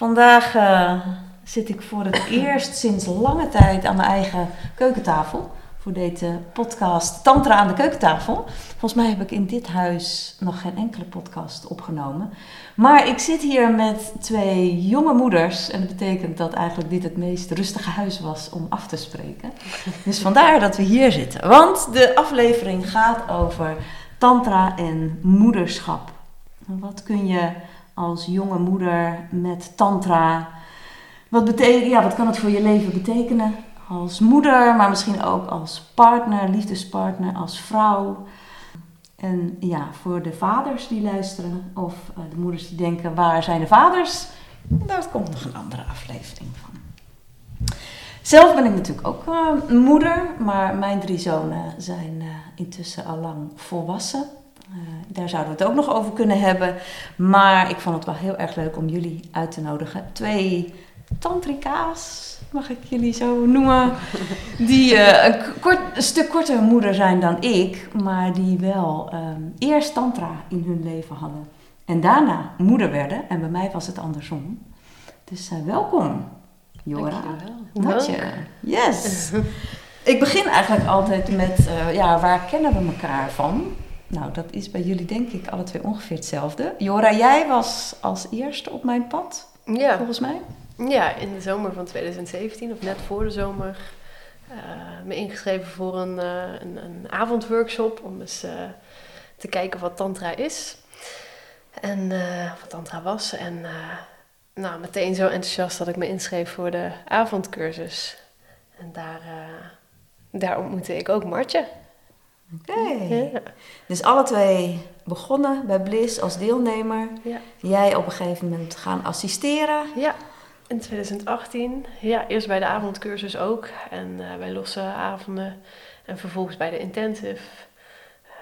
Vandaag uh, zit ik voor het eerst sinds lange tijd aan mijn eigen keukentafel. Voor deze podcast Tantra aan de keukentafel. Volgens mij heb ik in dit huis nog geen enkele podcast opgenomen. Maar ik zit hier met twee jonge moeders. En dat betekent dat eigenlijk dit het meest rustige huis was om af te spreken. Dus vandaar dat we hier zitten. Want de aflevering gaat over Tantra en moederschap. Wat kun je als jonge moeder met tantra. Wat, betekent, ja, wat kan het voor je leven betekenen? Als moeder, maar misschien ook als partner, liefdespartner, als vrouw. En ja, voor de vaders die luisteren of eh, de moeders die denken, waar zijn de vaders? Daar komt nog een andere aflevering van. Zelf ben ik natuurlijk ook uh, moeder, maar mijn drie zonen zijn uh, intussen al lang volwassen. Uh, daar zouden we het ook nog over kunnen hebben. Maar ik vond het wel heel erg leuk om jullie uit te nodigen. Twee tantrika's, mag ik jullie zo noemen. Die uh, een, kort, een, stuk korter moeder zijn dan ik. Maar die wel um, eerst tantra in hun leven hadden. En daarna moeder werden. En bij mij was het andersom. Dus uh, welkom, Jora. Dankjewel. Yes. ik begin eigenlijk altijd met, ja, waar kennen we elkaar van? Nou, dat is bij jullie denk ik alle twee ongeveer hetzelfde. Jora, jij was als eerste op mijn pad, ja. volgens mij. Ja, in de zomer van 2017, of net voor de zomer, uh, me ingeschreven voor een, uh, een, een, avondworkshop om eens uh, te kijken wat tantra is. En wat tantra was. En nou, meteen zo enthousiast dat ik me inschreef voor de avondcursus. En daar, daar ontmoette ik ook Martje. Oké. Okay. Ja. Dus alle twee begonnen bij Bliss als deelnemer. Ja. Jij op een gegeven moment gaan assisteren. Ja, in 2018. Ja, eerst bij de avondcursus ook. En uh, bij losse avonden. En vervolgens bij de intensive.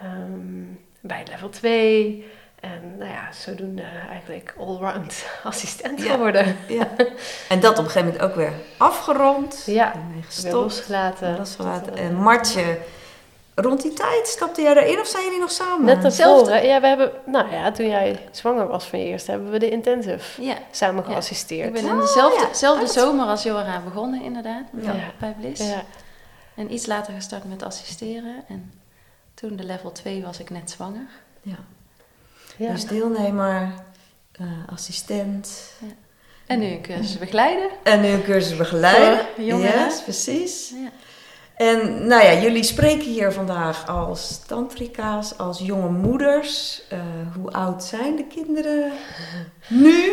Um, bij level 2. En nou ja, zodoende eigenlijk allround assistent ja. geworden. Ja. En dat op een gegeven moment ook weer afgerond. Ja, en weer losgelaten. losgelaten. En Martje Rond die tijd stapte jij erin of zijn jullie nog samen? Net hetzelfde. Ja, we hebben, nou ja, toen jij zwanger was van je eerste, hebben we de intensive ja. samen geassisteerd. Ja. Ik ben in dezelfde, oh, dezelfde zomer als Jora begonnen, inderdaad, ja. bij Bliss. Ja. En iets later gestart met assisteren. En toen de level 2 was ik net zwanger. Ja. Dus deelnemer, uh, assistent. En nu een cursus begeleiden. En nu een cursus begeleiden. Voor jongeren. Yes, precies. En nou ja, jullie spreken hier vandaag als tantrika's, als jonge moeders. Uh, hoe oud zijn de kinderen nu?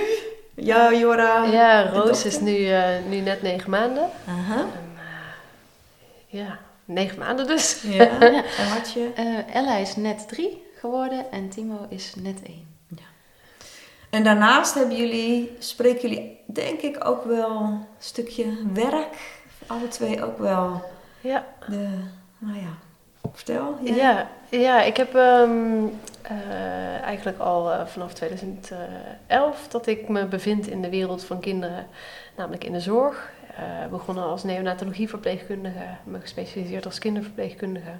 Ja, Jora. Ja, Roos is nu, uh, nu net negen maanden. Aha. En, uh, ja, negen maanden dus. Ja, en Hartje? Ella is net drie geworden en Timo is net één. Ja. En daarnaast hebben jullie, spreken jullie denk ik ook wel een stukje werk. Alle twee ook wel ja. De, nou ja, vertel. Ja, ja, ja ik heb um, uh, eigenlijk al uh, vanaf 2011 dat ik me bevind in de wereld van kinderen, namelijk in de zorg. Uh, begonnen als neonatologieverpleegkundige, me gespecialiseerd als kinderverpleegkundige.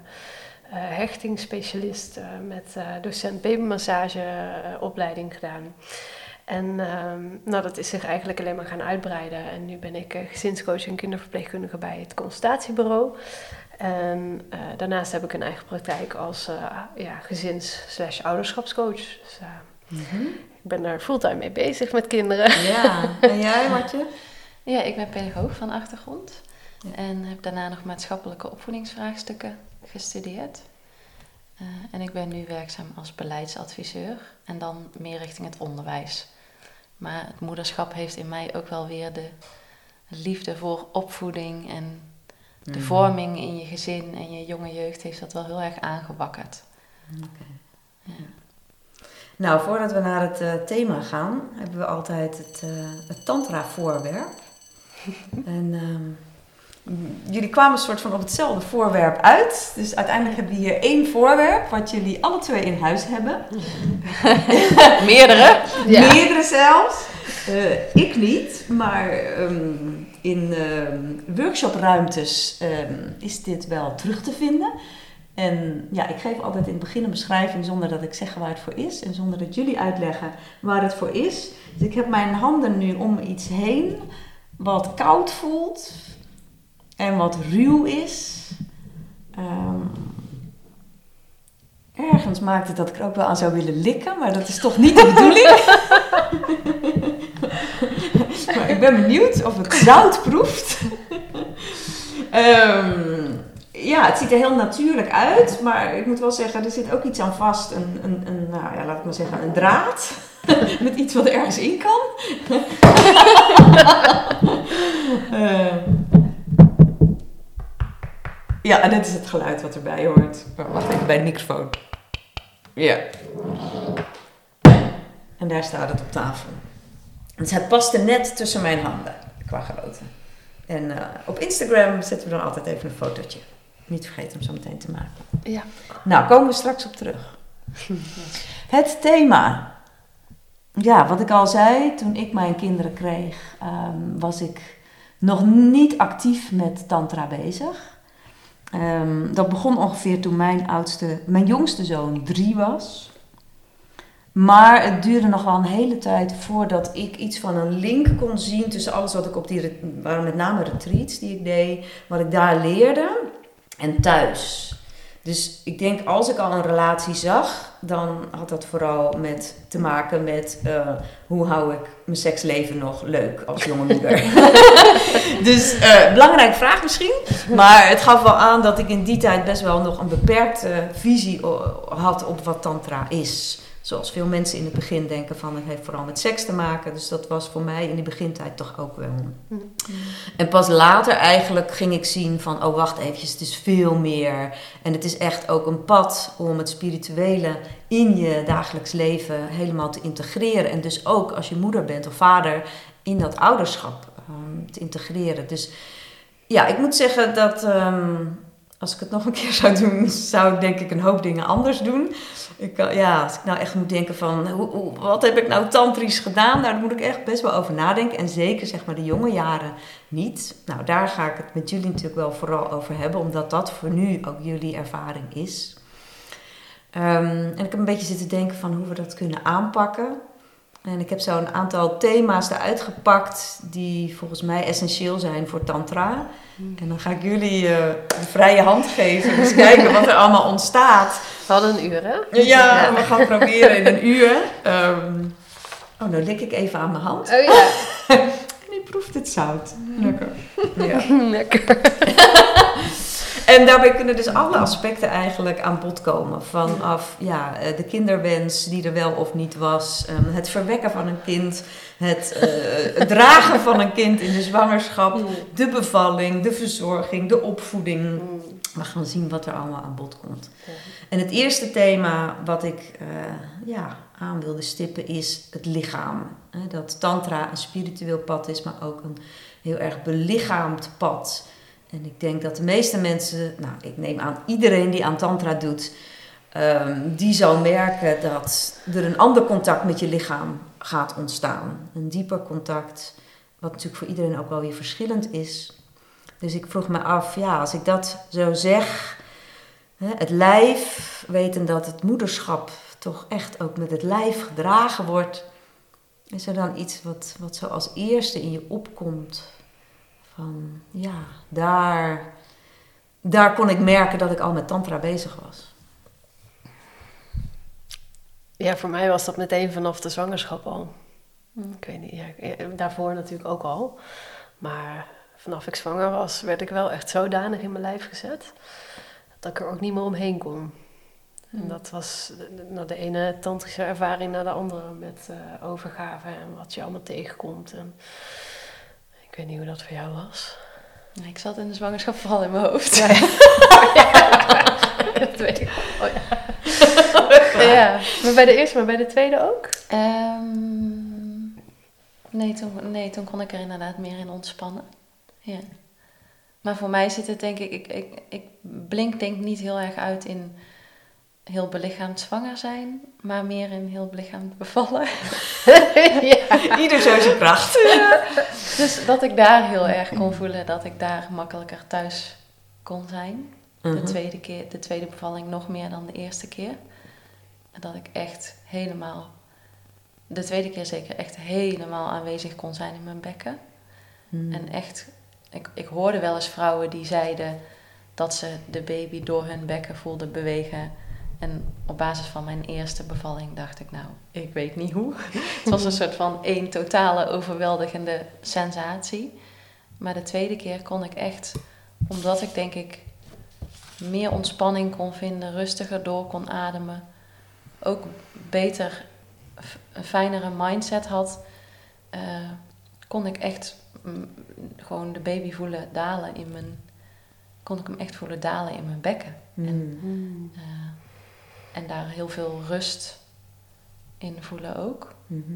hechtingsspecialist met docent babymassage opleiding gedaan. En um, nou, dat is zich eigenlijk alleen maar gaan uitbreiden. En nu ben ik uh, gezinscoach en kinderverpleegkundige bij het consultatiebureau. En uh, daarnaast heb ik een eigen praktijk als uh, ja, gezins-ouderschapscoach. Dus mm-hmm. ik ben daar fulltime mee bezig met kinderen. Ja, en jij Martje? Ja, ik ben pedagoog van achtergrond. Ja. En heb daarna nog maatschappelijke opvoedingsvraagstukken gestudeerd. Uh, en ik ben nu werkzaam als beleidsadviseur en dan meer richting het onderwijs. Maar het moederschap heeft in mij ook wel weer de liefde voor opvoeding en de mm. vorming in je gezin en je jonge jeugd heeft dat wel heel erg aangewakkerd. Okay. Ja. Nou, voordat we naar het uh, thema gaan, hebben we altijd het, uh, het tantra-voorwerp. en um, jullie kwamen een soort van op hetzelfde voorwerp uit. Dus uiteindelijk hebben we hier één voorwerp, wat jullie alle twee in huis hebben. Meerdere. Ja. Meerdere zelfs. Uh, ik niet, maar um, in um, workshopruimtes um, is dit wel terug te vinden. En ja, ik geef altijd in het begin een beschrijving zonder dat ik zeg waar het voor is en zonder dat jullie uitleggen waar het voor is. Dus ik heb mijn handen nu om iets heen wat koud voelt en wat ruw is. Ehm, ergens maakt het dat ik er ook wel aan zou willen likken, maar dat is toch niet de bedoeling. ik ben benieuwd of het zout proeft. Ehm, ja, het ziet er heel natuurlijk uit, maar ik moet wel zeggen, er zit ook iets aan vast. Een, een, een nou ja, laat ik maar zeggen, een draad. Met iets wat ergens in kan. Eh, ja, en dit is het geluid wat erbij hoort. Oh, wacht even bij de microfoon. Ja. En daar staat het op tafel. Dus het paste net tussen mijn handen, qua grootte. En eh, op Instagram zetten we dan altijd even een fotootje. Niet vergeten om zo meteen te maken. Ja. Nou, komen we straks op terug. Het thema. Ja, wat ik al zei, toen ik mijn kinderen kreeg, ehm, was ik nog niet actief met tantra bezig. Ehm, dat begon ongeveer toen mijn oudste, mijn jongste zoon drie was. Maar het duurde nog wel een hele tijd voordat ik iets van een link kon zien tussen alles wat ik op die, re- waren met name retreats die ik deed, wat ik daar leerde en thuis. Dus ik denk als ik al een relatie zag, dan had dat vooral met te maken met eh, hoe hou ik mijn seksleven nog leuk als jonge moeder. dus eh belangrijke vraag misschien, maar het gaf wel aan dat ik in die tijd best wel nog een beperkte visie had op wat tantra is. Zoals veel mensen in het begin denken van het heeft vooral met seks te maken. Dus dat was voor mij in die begintijd toch ook wel. En pas later eigenlijk ging ik zien van, oh wacht eventjes, het is veel meer. En het is echt ook een pad om het spirituele in je dagelijks leven helemaal te integreren. En dus ook als je moeder bent of vader in dat ouderschap ehm, te integreren. Dus ja, ik moet zeggen dat ehm, als ik het nog een keer zou doen, zou ik denk ik een hoop dingen anders doen. Ik, ja, als ik nou echt moet denken van, hoe- wat heb ik nou tantrisch gedaan? Nou, daar moet ik echt best wel over nadenken. En zeker zeg maar de jonge jaren niet. Nou, daar ga ik het met jullie natuurlijk wel vooral over hebben, omdat dat voor nu ook jullie ervaring is. Ehm, en ik heb een beetje zitten denken van hoe we dat kunnen aanpakken. En ik heb zo een aantal thema's eruit gepakt die volgens mij essentieel zijn voor tantra. En dan ga ik jullie eh, de vrije hand geven. Dus kijken wat er allemaal ontstaat. We hadden een uur, hè? Ja, we gaan proberen in een uur. Ehm, oh, nou lik ik even aan mijn hand. Oh ja. En die proeft het zout. Lekker. Ja. Lekker. En daarbij kunnen dus alle aspecten eigenlijk aan bod komen. Vanaf ja, eh, de kinderwens die er wel of niet was. ehm, Het verwekken van een kind. Het eh, het dragen van een kind in de zwangerschap. De bevalling, de verzorging, de opvoeding. We gaan zien wat er allemaal aan bod komt. En het eerste thema wat ik eh, ja, aan wilde stippen is het lichaam. Dat tantra een spiritueel pad is, maar ook een heel erg belichaamd pad. En ik denk dat de meeste mensen, nou ik neem aan iedereen die aan tantra doet, ehm, die zal merken dat er een ander contact met je lichaam gaat ontstaan. Een dieper contact, wat natuurlijk voor iedereen ook wel weer verschillend is. Dus ik vroeg me af, ja, als ik dat zo zeg, het lijf, weten dat het moederschap toch echt ook met het lijf gedragen wordt, is er dan iets wat, wat zo als eerste in je opkomt? Van ja, daar, daar kon ik merken dat ik al met Tantra bezig was. Ja, voor mij was dat meteen vanaf de zwangerschap al. Ik weet niet, ja, daarvoor natuurlijk ook al. Maar vanaf ik zwanger was, werd ik wel echt zodanig in mijn lijf gezet dat ik er ook niet meer omheen kon. En dat was de, nou, de ene tantrische ervaring naar de andere met eh, overgave en wat je allemaal tegenkomt. En ik weet niet hoe dat voor jou was. Ik zat in de zwangerschap vooral in mijn hoofd. Ja, dat weet ik. Oh, ja. ja, maar bij de eerste, maar bij de tweede ook? Ehm, nee, toen, nee, toen kon ik er inderdaad meer in ontspannen. Ja. Maar voor mij zit het denk ik, ik, ik, ik blink denk niet heel erg uit in heel belichaamd zwanger zijn, maar meer in heel belichaamd bevallen. ja. Ieder zo zijn kracht. Dus dat ik daar heel erg kon voelen dat ik daar makkelijker thuis kon zijn. De, Mhm. tweede keer, de tweede bevalling nog meer dan de eerste keer. En dat ik echt helemaal, de tweede keer zeker, echt helemaal aanwezig kon zijn in mijn bekken. Mm. En echt, ik, ik hoorde wel eens vrouwen die zeiden dat ze de baby door hun bekken voelden bewegen. En op basis van mijn eerste bevalling dacht ik, nou, ik weet niet hoe. Het was een soort van één totale overweldigende sensatie. Maar de tweede keer kon ik echt, omdat ik denk ik meer ontspanning kon vinden, rustiger door kon ademen, ook beter, een fijnere mindset had, eh, kon ik echt mm, gewoon de baby voelen dalen in mijn, kon ik hem echt voelen dalen in mijn bekken. Mm. Eh, en daar heel veel rust in voelen ook. Mhm.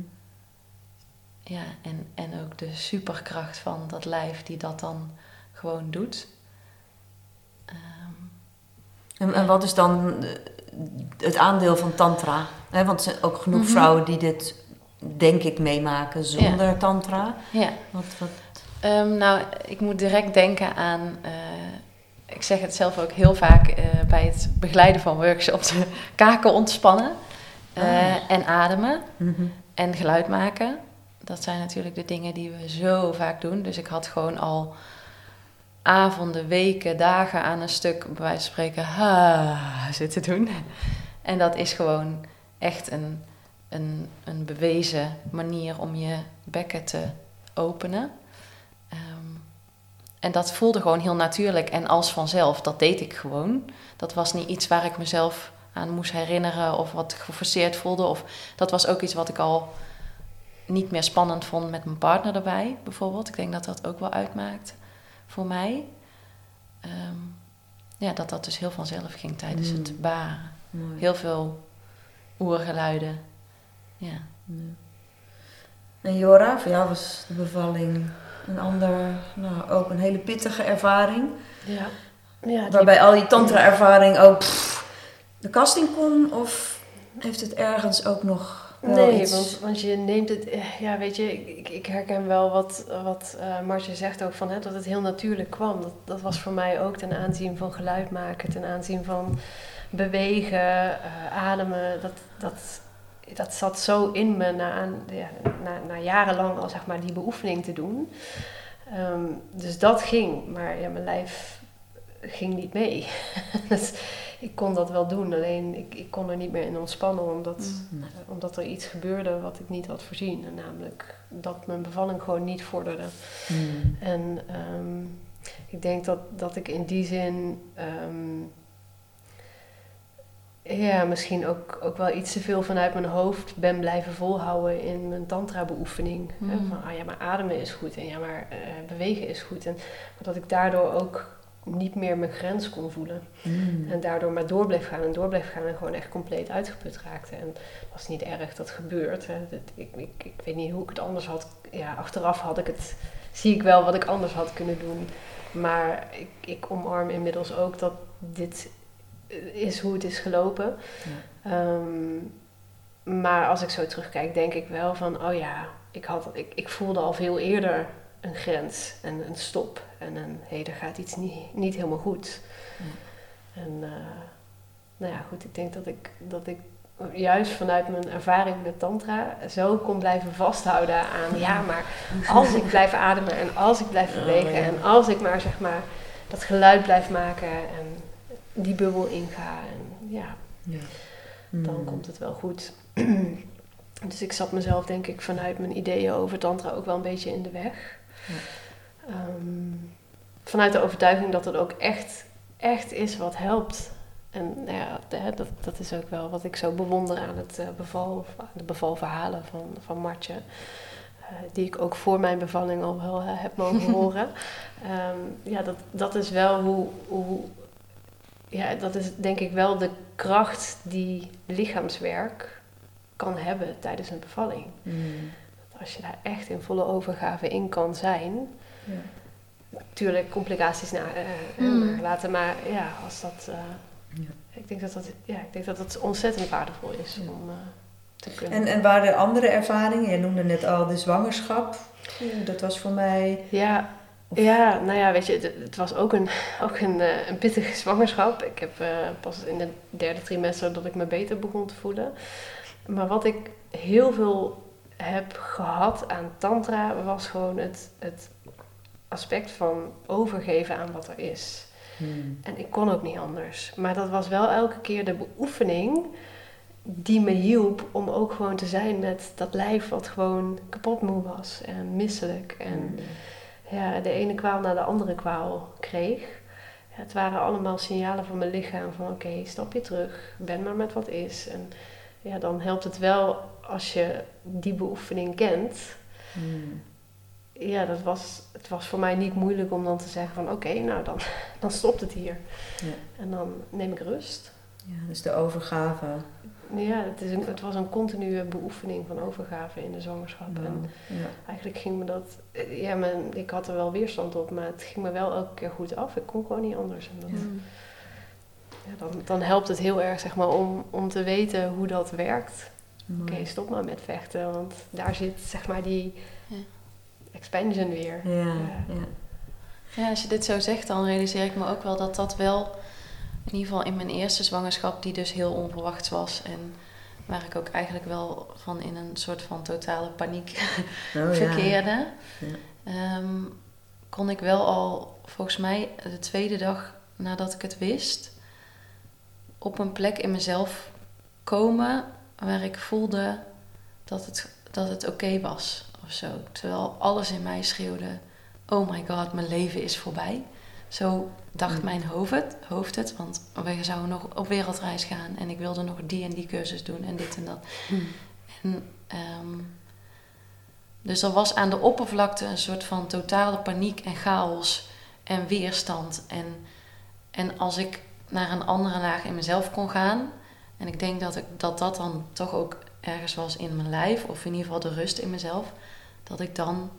Ja, en, en ook de superkracht van dat lijf die dat dan gewoon doet. Ehm, En, en wat is dan eh, het aandeel van tantra? Want er zijn ook genoeg Mhm. vrouwen die dit, denk ik, meemaken zonder tantra. ja, Wat, wat... Ehm, nou, ik moet direct denken aan. eh, ik zeg het zelf ook heel vaak eh, bij het begeleiden van workshops: kaken ontspannen eh, Ah. en ademen Mhm. en geluid maken. Dat zijn natuurlijk de dingen die we zo vaak doen. Dus ik had gewoon al avonden, weken, dagen aan een stuk, bij wijze van spreken, ha, zitten doen. En dat is gewoon echt een, een, een bewezen manier om je bekken te openen. En dat voelde gewoon heel natuurlijk en als vanzelf. Dat deed ik gewoon. Dat was niet iets waar ik mezelf aan moest herinneren of wat geforceerd voelde. Of dat was ook iets wat ik al niet meer spannend vond met mijn partner erbij, bijvoorbeeld. Ik denk dat dat ook wel uitmaakt voor mij. Ehm, ja, dat dat dus heel vanzelf ging tijdens Mm. het baren. Mooi. Heel veel oergeluiden. Ja. Ja. En Jora, voor jou was de bevalling een ander, nou, ook een hele pittige ervaring. Ja. ja Waarbij al die tantra-ervaring ook pff, de kast in kon? Of heeft het ergens ook nog Nee, iets... want, want je neemt het, eh, ja weet je, ik, ik herken wel wat, wat eh Martje zegt ook van hè, dat het heel natuurlijk kwam. Dat, dat was voor mij ook ten aanzien van geluid maken, ten aanzien van bewegen, eh, ademen. Dat, dat, dat zat zo in me na, ja, na, na jarenlang al zeg maar die beoefening te doen. Ehm, dus dat ging, maar ja, mijn lijf ging niet mee. dus ik kon dat wel doen, alleen ik, ik kon er niet meer in ontspannen omdat Nee. eh, omdat er iets gebeurde wat ik niet had voorzien. En namelijk dat mijn bevalling gewoon niet vorderde. Hmm. En ehm, ik denk dat, dat ik in die zin. ehm, ja, misschien ook, ook wel iets te veel vanuit mijn hoofd ben blijven volhouden in mijn tantra-beoefening. Hè, Mm. Van, ah ja, maar ademen is goed en ja, maar eh, bewegen is goed. En dat ik daardoor ook niet meer mijn grens kon voelen. Hmm. En daardoor maar door bleef gaan en door bleef gaan en gewoon echt compleet uitgeput raakte. En dat was niet erg, dat gebeurt. Hè. Dat, ik, ik, ik weet niet hoe ik het anders had. Ja, achteraf had ik het, zie ik wel wat ik anders had kunnen doen. Maar ik, ik omarm inmiddels ook dat dit is hoe het is gelopen. Ehm, maar als ik zo terugkijk, denk ik wel van, oh ja, ik, had, ik, ik voelde al veel eerder een grens en een stop. En een, hé, er gaat iets niet, niet helemaal goed. Ja. En eh, nou ja, goed, ik denk dat ik, dat ik juist vanuit mijn ervaring met tantra zo kon blijven vasthouden aan, ja, maar als ik blijf ademen en als ik blijf bewegen en als ik maar zeg maar dat geluid blijf maken en die bubbel inga en ja, Ja. dan Hmm. komt het wel goed. dus ik zat mezelf denk ik vanuit mijn ideeën over tantra ook wel een beetje in de weg. Ja. Ehm, vanuit de overtuiging dat het ook echt, echt is wat helpt. En nou ja, dat, dat is ook wel wat ik zo bewonder aan het eh, beval, de bevalverhalen van, van Martje. Eh, die ik ook voor mijn bevalling al wel eh, heb mogen horen. Ehm, ja, dat, dat is wel hoe, hoe ja, dat is denk ik wel de kracht die lichaamswerk kan hebben tijdens een bevalling. Hmm. Als je daar echt in volle overgave in kan zijn. Ja. Natuurlijk complicaties na, eh, eh, Mm. nagelaten, maar ja, als dat. eh, Ja. ik, denk dat dat ja, ik denk dat dat ontzettend waardevol is Ja. om eh, te kunnen. En, en waren er andere ervaringen? Je noemde net al de zwangerschap. Dat was voor mij... ja, Ja, nou ja, weet je, het, het was ook een, ook een, eh, een pittige zwangerschap. Ik heb eh, pas in het derde trimester dat ik me beter begon te voelen. Maar wat ik heel veel heb gehad aan tantra was gewoon het, het aspect van overgeven aan wat er is. Hmm. En ik kon ook niet anders. Maar dat was wel elke keer de beoefening die me hielp om ook gewoon te zijn met dat lijf wat gewoon kapot moe was en misselijk. En ja, de ene kwaal naar de andere kwaal kreeg. Ja, het waren allemaal signalen van mijn lichaam van oké, stap je terug, ben maar met wat is. En ja, dan helpt het wel als je die beoefening kent. Hmm. Ja, dat was, het was voor mij niet moeilijk om dan te zeggen van oké, nou dan, dan stopt het hier. Ja. En dan neem ik rust. Ja, dus de overgave. Ja, het, is een, het was een continue beoefening van overgave in de zwangerschap. En Ja. eigenlijk ging me dat, eh, ja, mijn, ik had er wel weerstand op, maar het ging me wel elke keer goed af. Ik kon gewoon niet anders. En dat, Ja. ja, dan, dan helpt het heel erg zeg maar, om, om te weten hoe dat werkt. Oké, stop maar met vechten, want daar zit zeg maar die Ja. expansion weer. Ja, Ja. ja. Ja, als je dit zo zegt, dan realiseer ik me ook wel dat dat wel, in ieder geval in mijn eerste zwangerschap, die dus heel onverwachts was en waar ik ook eigenlijk wel van in een soort van totale paniek Oh, verkeerde, Ja. ehm, kon ik wel al volgens mij de tweede dag nadat ik het wist, op een plek in mezelf komen waar ik voelde dat het, dat het oké was of zo. Terwijl alles in mij schreeuwde, oh my god, mijn leven is voorbij. Zo dacht Mm. mijn hoofd het, hoofd het, want we zouden nog op wereldreis gaan en ik wilde nog die en die cursus doen en dit en dat. En, ehm, dus er was aan de oppervlakte een soort van totale paniek en chaos en weerstand. En, en als ik naar een andere laag in mezelf kon gaan, en ik denk dat, ik, dat dat dan toch ook ergens was in mijn lijf, of in ieder geval de rust in mezelf, dat ik dan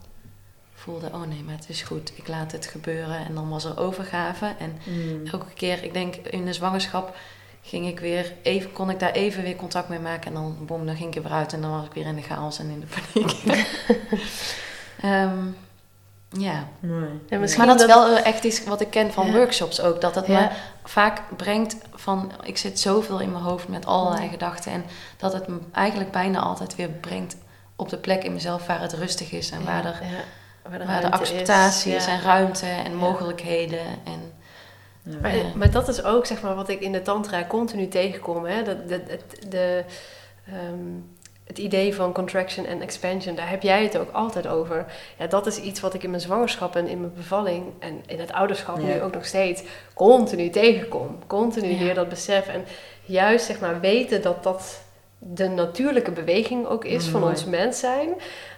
voelde, oh nee, maar het is goed, ik laat het gebeuren. En dan was er overgave. En Hmm. elke keer, ik denk in de zwangerschap, ging ik weer even, kon ik daar even weer contact mee maken. En dan, boem, dan ging ik er weer uit en dan was ik weer in de chaos en in de paniek. Ehm, ja. Maar dat is dat- wel echt iets wat ik ken van Ja. workshops ook. Dat het me vaak brengt van, ik zit zoveel in mijn hoofd met allerlei gedachten. En dat het me eigenlijk bijna altijd weer brengt op de plek in mezelf waar het rustig is. En waar, er, Ja, waar de, waar de ruimte acceptatie is, ja. en ruimte en Ja. mogelijkheden. En, Ja. Maar, dat is ook zeg maar, wat ik in de tantra continu tegenkom. Hè? Dat, dat, het- de, ehm, het idee van contraction en expansion, daar heb jij het ook altijd over. Ja, dat is iets wat ik in mijn zwangerschap en in mijn bevalling en in het ouderschap Ja. nu ook nog steeds continu tegenkom. Continu Ja. weer dat besef. En juist zeg maar weten dat dat de natuurlijke beweging ook is van ons mens zijn.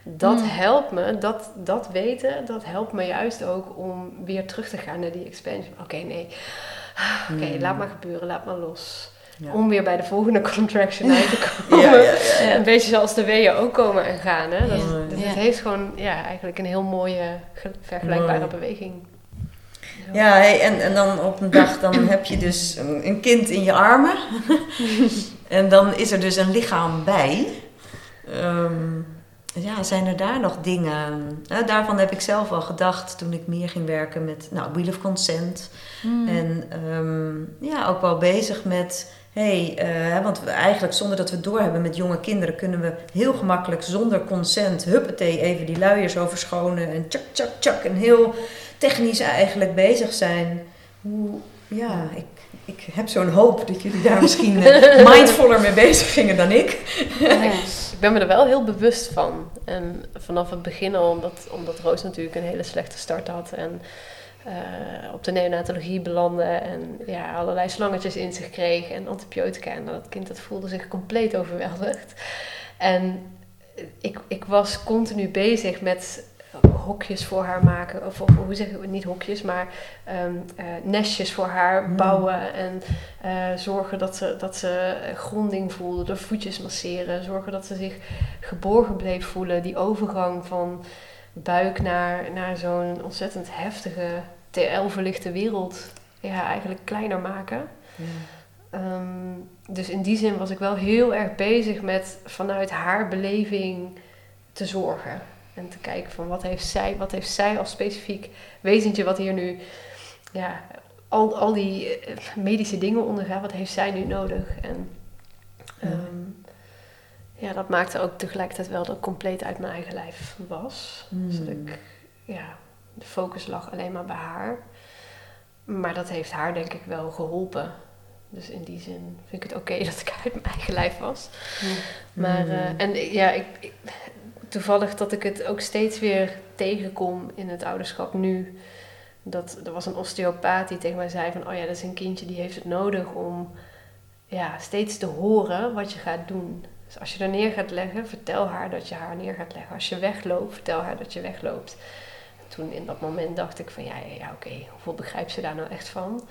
Dat Mm. helpt me, dat, dat weten, dat helpt me juist ook om weer terug te gaan naar die expansion. Oké, nee. Oké, Mm. laat maar gebeuren, laat maar los. Ja. Om weer bij de volgende contraction uit te komen. Ja. Een beetje zoals de weeën ook komen en gaan. Hè? Dat, het heeft gewoon ja, eigenlijk een heel mooie, ge- vergelijkbare Mooi. beweging. Ja, hey, en, en dan op een dag dan heb je dus een, een kind in je armen. en dan is er dus een lichaam bij. Ehm, ja, zijn er daar nog dingen? Nou, daarvan heb ik zelf al gedacht toen ik meer ging werken met nou, Wheel of Consent. En ehm, ja, ook wel bezig met. Hey, eh, want we eigenlijk zonder dat we het doorhebben met jonge kinderen kunnen we heel gemakkelijk zonder consent, huppatee, even die luiers overschonen en tjak, tjak, tjak. En heel technisch eigenlijk bezig zijn. Hoe, ja, ik, ik heb zo'n hoop dat jullie daar misschien eh, mindfuller mee bezig gingen dan ik. Ik ben me er wel heel bewust van. En vanaf het begin al, omdat, omdat Roos natuurlijk een hele slechte start had. En eh, op de neonatologie belandde. En ja, allerlei slangetjes in zich kreeg. En antibiotica. En dat kind dat voelde zich compleet overweldigd. En ik, ik was continu bezig met hokjes voor haar maken. Of, of hoe zeg ik het? Niet hokjes, maar ehm, eh, nestjes voor haar Mm. bouwen. En eh, zorgen dat ze, dat ze gronding voelde. De voetjes masseren. Zorgen dat ze zich geborgen bleef voelen. Die overgang van buik naar, naar zo'n ontzettend heftige, TL-verlichte wereld. Ja, eigenlijk kleiner maken. Ehm, dus in die zin was ik wel heel erg bezig met vanuit haar beleving te zorgen. En te kijken van wat heeft zij, wat heeft zij als specifiek wezentje wat hier nu ja, al, al die eh, medische dingen ondergaat, wat heeft zij nu nodig? En um, ja, dat maakte ook tegelijkertijd wel dat ik compleet uit mijn eigen lijf was. Dus dat ik, ja, de focus lag alleen maar bij haar. Maar dat heeft haar denk ik wel geholpen. Dus in die zin vind ik het oké dat ik uit mijn eigen lijf was. Ja. Maar, uh, en ja, ik, ik, toevallig dat ik het ook steeds weer tegenkom in het ouderschap nu. Dat, er was een osteopaat die tegen mij zei van... oh ja, dat is een kindje die heeft het nodig om ja, steeds te horen wat je gaat doen. Dus als je er neer gaat leggen, vertel haar dat je haar neer gaat leggen. Als je wegloopt, vertel haar dat je wegloopt. En toen in dat moment dacht ik van ja, ja, ja oké, hoeveel begrijpt ze daar nou echt van?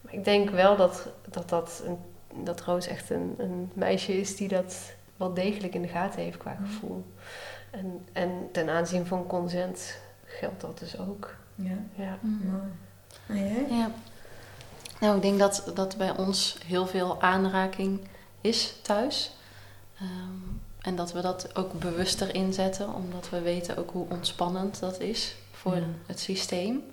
Maar ik denk wel dat, dat, dat, een, dat Roos echt een, een meisje is die dat wel degelijk in de gaten heeft qua gevoel. En, en ten aanzien van consent geldt dat dus ook. Ja, ja. mooi. En jij? Ja. Nou, ik denk dat, dat bij ons heel veel aanraking is thuis. Um, en dat we dat ook bewuster inzetten, omdat we weten ook hoe ontspannend dat is voor ja. het systeem.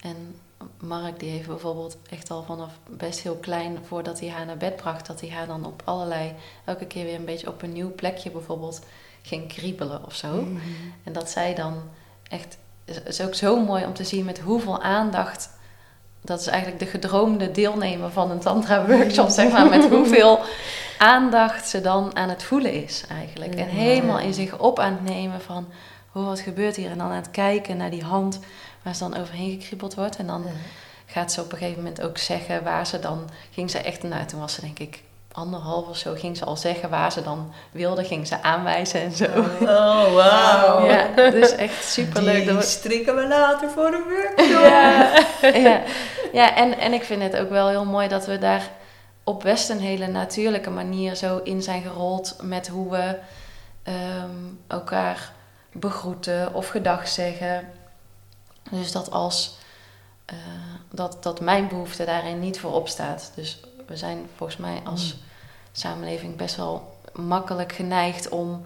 En Mark die heeft bijvoorbeeld echt al vanaf best heel klein, voordat hij haar naar bed bracht, dat hij haar dan op allerlei, elke keer weer een beetje op een nieuw plekje bijvoorbeeld ging kriebelen of zo. Mm -hmm. En dat zij dan echt, het is ook zo mooi om te zien met hoeveel aandacht, dat is eigenlijk de gedroomde deelnemer van een tantra workshop, zeg maar, met hoeveel aandacht ze dan aan het voelen is eigenlijk. En helemaal in zich op aan het nemen van, oh, wat gebeurt hier? En dan aan het kijken naar die hand waar ze dan overheen gekriebeld wordt. En dan gaat ze op een gegeven moment ook zeggen waar ze dan, ging ze echt, nou toen was ze denk ik anderhalf of zo, ging ze al zeggen waar ze dan wilde, ging ze aanwijzen en zo. Oh, wauw. Ja, dus echt superleuk. Die strikken we later voor de workshop. Ja, ja. ja en, en ik vind het ook wel heel mooi dat we daar op best een hele natuurlijke manier zo in zijn gerold met hoe we um, elkaar begroeten of gedag zeggen. Dus dat als uh, dat, dat mijn behoefte daarin niet voorop staat. Dus we zijn volgens mij als mm. samenleving best wel makkelijk geneigd om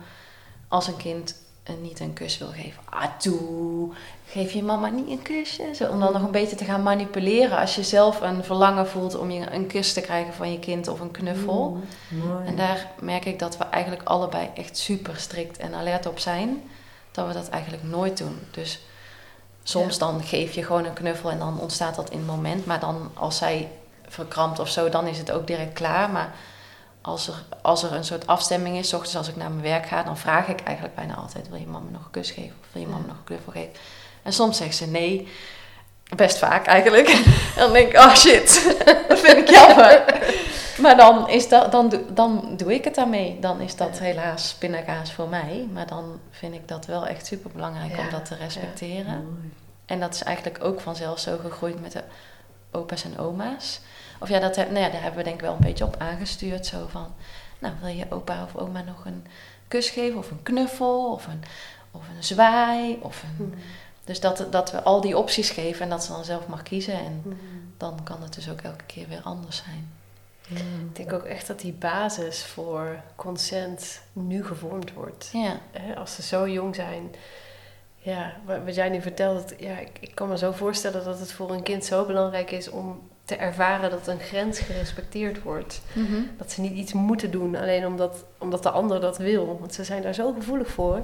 als een kind een, niet een kus wil geven. Ah, toe, geef je mama niet een kusje. Zo, om dan nog een beetje te gaan manipuleren als je zelf een verlangen voelt om je een kus te krijgen van je kind of een knuffel. Mm, en daar merk ik dat we eigenlijk allebei echt super strikt en alert op zijn. Dat we dat eigenlijk nooit doen. Dus soms ja. dan geef je gewoon een knuffel en dan ontstaat dat in het moment. Maar dan als zij verkrampt of zo, dan is het ook direct klaar. Maar als er, als er een soort afstemming is, ochtends als ik naar mijn werk ga, dan vraag ik eigenlijk bijna altijd: wil je mama nog een kus geven? Of wil je mama ja. nog een knuffel geven? En soms zegt ze nee. Best vaak eigenlijk. en dan denk ik, oh shit, dat vind ik jammer. maar dan, is dat, dan, doe, dan doe ik het daarmee. Dan is dat helaas pindakaas voor mij. Maar dan vind ik dat wel echt super belangrijk om dat te respecteren. En dat is eigenlijk ook vanzelf zo gegroeid met de opa's en oma's. Of ja, dat, nou ja, daar hebben we denk ik wel een beetje op aangestuurd. Zo van, nou wil je opa of oma nog een kus geven? Of een knuffel? Of een, of een zwaai? Of een, Hmm. Dus dat, dat we al die opties geven en dat ze dan zelf mag kiezen. En Hmm. dan kan het dus ook elke keer weer anders zijn. Ik denk ook echt dat die basis voor consent nu gevormd wordt. Ja, Hè, als ze zo jong zijn. Ja, wat jij nu vertelt, ja, ik, ik kan me zo voorstellen dat het voor een kind zo belangrijk is om te ervaren dat een grens gerespecteerd wordt. Dat ze niet iets moeten doen alleen omdat, omdat de ander dat wil. Want ze zijn daar zo gevoelig voor.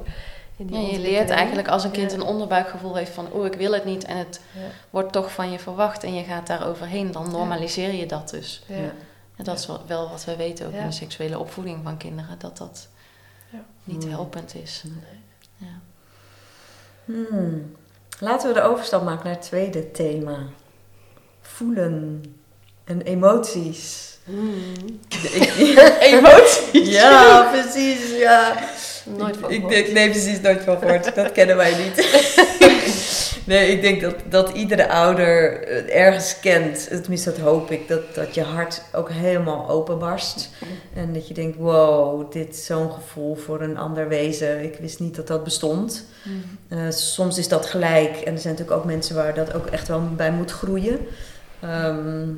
In die Ja, je leert eigenlijk als een kind Ja. een onderbuikgevoel heeft van... oh, ik wil het niet en het Ja. wordt toch van je verwacht... en je gaat daar overheen, dan normaliseer je dat dus. Ja. Ja. En dat is wel- wat we weten ook Ja. in de seksuele opvoeding van kinderen... dat dat Ja. niet Nee. helpend is. Ja. Hmm. Laten we de overstap maken naar het tweede thema. Voelen en emoties. Hmm. emoties? Ja, precies. Ja. Nooit van ik denk, nee, precies, nooit van gehoord. Dat kennen wij niet. nee, ik denk dat, dat iedere ouder het ergens kent. Tenminste, dat hoop ik. Dat, dat je hart ook helemaal openbarst. En dat je denkt, wow, dit is zo'n gevoel voor een ander wezen. Ik wist niet dat dat bestond. Eh, soms is dat gelijk. En er zijn natuurlijk ook mensen waar dat ook echt wel bij moet groeien. Ehm,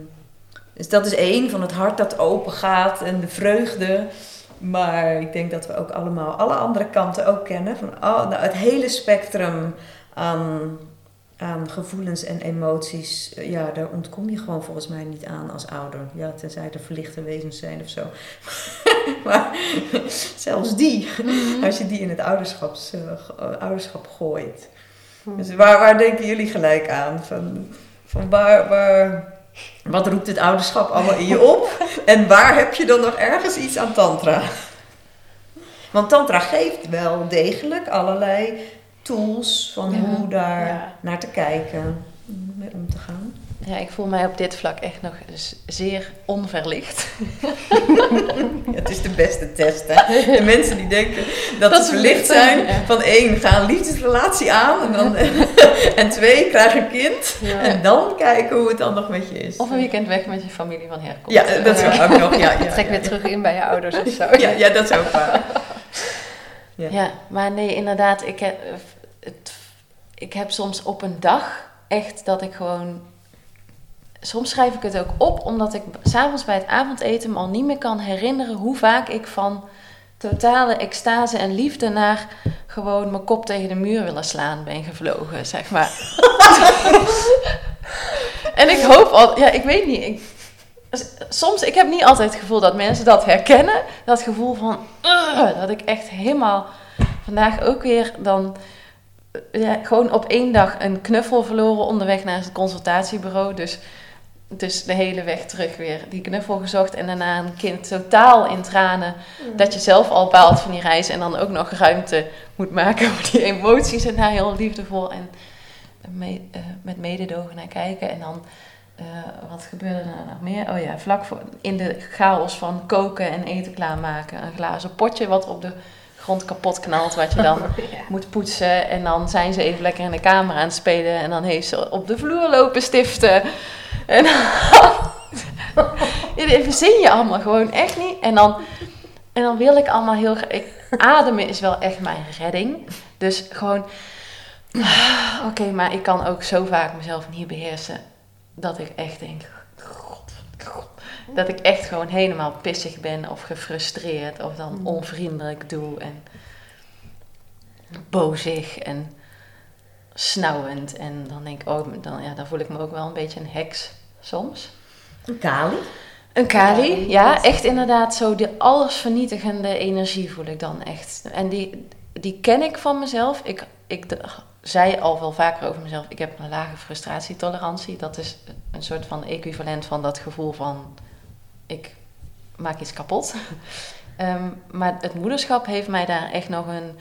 dus dat is één, van het hart dat open gaat en de vreugde. Maar ik denk dat we ook allemaal alle andere kanten ook kennen. Van al, nou, het hele spectrum aan, aan gevoelens en emoties. Ja, daar ontkom je gewoon volgens mij niet aan als ouder. Ja, tenzij er verlichte wezens zijn of zo. maar zelfs die, Mhm. als je die in het ouderschaps, eh, ouderschap gooit. Dus waar, waar denken jullie gelijk aan? Van, van waar, waar, wat roept het ouderschap allemaal in je op? En waar heb je dan nog ergens iets aan tantra? Want tantra geeft wel degelijk allerlei tools van Ja. hoe daar Ja. naar te kijken, mee om te gaan. Ja, ik voel mij op dit vlak echt nog zeer onverlicht. Ja, het is de beste test, hè? De mensen die denken dat, Dat ze verlicht zijn, ja. van één, ga een liefdesrelatie aan. En, dan, en twee, krijg een kind. En dan kijken hoe het dan nog met je is. Of een weekend weg met je familie van herkomst. Ja, dat is ook nog. Ja, Trek weer terug in bij je ouders of zo. Ja, ja, dat is ook waar. Ja. Ja, maar nee, inderdaad, ik heb, het, ik heb soms op een dag echt dat ik gewoon. Soms schrijf ik het ook op, omdat ik s'avonds bij het avondeten me al niet meer kan herinneren hoe vaak ik van totale extase en liefde naar gewoon mijn kop tegen de muur willen slaan ben gevlogen, zeg maar. en ik hoop al, ja, ik weet niet. Ik, soms, ik heb niet altijd het gevoel dat mensen dat herkennen. Dat gevoel van, dat ik echt helemaal vandaag ook weer dan eh, ja, gewoon op één dag een knuffel verloren onderweg naar het consultatiebureau. Dus, dus de hele weg terug weer die knuffel gezocht en daarna een kind totaal in tranen. Dat je zelf al baalt van die reis en dan ook nog ruimte moet maken voor die emoties en daar heel liefdevol en eh, met mededogen naar kijken. En dan, eh, wat gebeurde er nog meer? Oh ja, vlak voor, in de chaos van koken en eten klaarmaken. Een glazen potje wat op de grond kapot knalt, wat je dan moet poetsen. En dan zijn ze even lekker in de kamer aan het spelen. En dan heeft ze op de vloer lopen stiften. En dan... Dit verzin je allemaal gewoon echt niet. En dan, en dan wil ik allemaal heel... Ik, ademen is wel echt mijn redding. Dus gewoon... Oké, maar ik kan ook zo vaak mezelf niet beheersen. Dat ik echt denk... God, God, dat ik echt gewoon helemaal pissig ben of gefrustreerd. Of dan Mm. onvriendelijk doe. En bozig en snauwend. En dan denk ik, oh, dan, ja, dan voel ik me ook wel een beetje een heks soms. Een Kali. Een kali, ja, echt inderdaad zo de allesvernietigende energie voel ik dan echt. En die, die ken ik van mezelf. Ik, ik zei al wel vaker over mezelf, ik heb een lage frustratietolerantie. Dat is een soort van equivalent van dat gevoel van, ik maak iets kapot. Ehm, maar het moederschap heeft mij daar echt nog een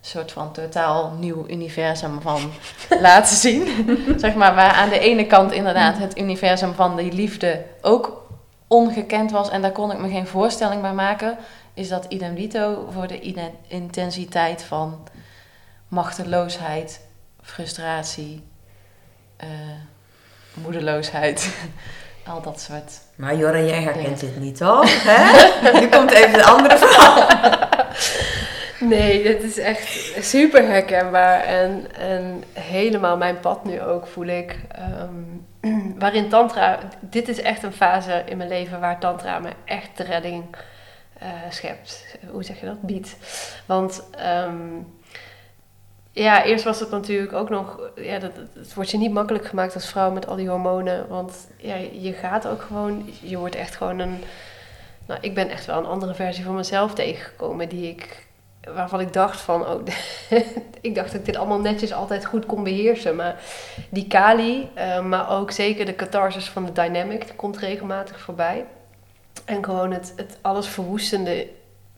soort van totaal nieuw universum van laten zien. zeg maar, waar aan de ene kant inderdaad het universum van die liefde ook ongekend was en daar kon ik me geen voorstelling bij maken, is dat idem dito voor de intensiteit van machteloosheid, frustratie, eh, moedeloosheid, al dat soort. Maar Jorre, jij herkent dit niet, toch? Hè? Nu komt even de andere verhaal. Nee, dit is echt super herkenbaar en, en helemaal mijn pad nu ook voel ik. Ehm, waarin tantra, dit is echt een fase in mijn leven waar tantra me echt de redding eh, schept. Hoe zeg je dat? Biedt. Want ehm, ja, eerst was het natuurlijk ook nog, ja, dat, het wordt je niet makkelijk gemaakt als vrouw met al die hormonen. Want ja, je gaat ook gewoon, je wordt echt gewoon een, nou ik ben echt wel een andere versie van mezelf tegengekomen die ik waarvan ik dacht van, oh, ik dacht dat ik dit allemaal netjes altijd goed kon beheersen. Maar die Kali, eh, maar ook zeker de catharsis van de dynamic, die komt regelmatig voorbij. En gewoon het, het alles verwoestende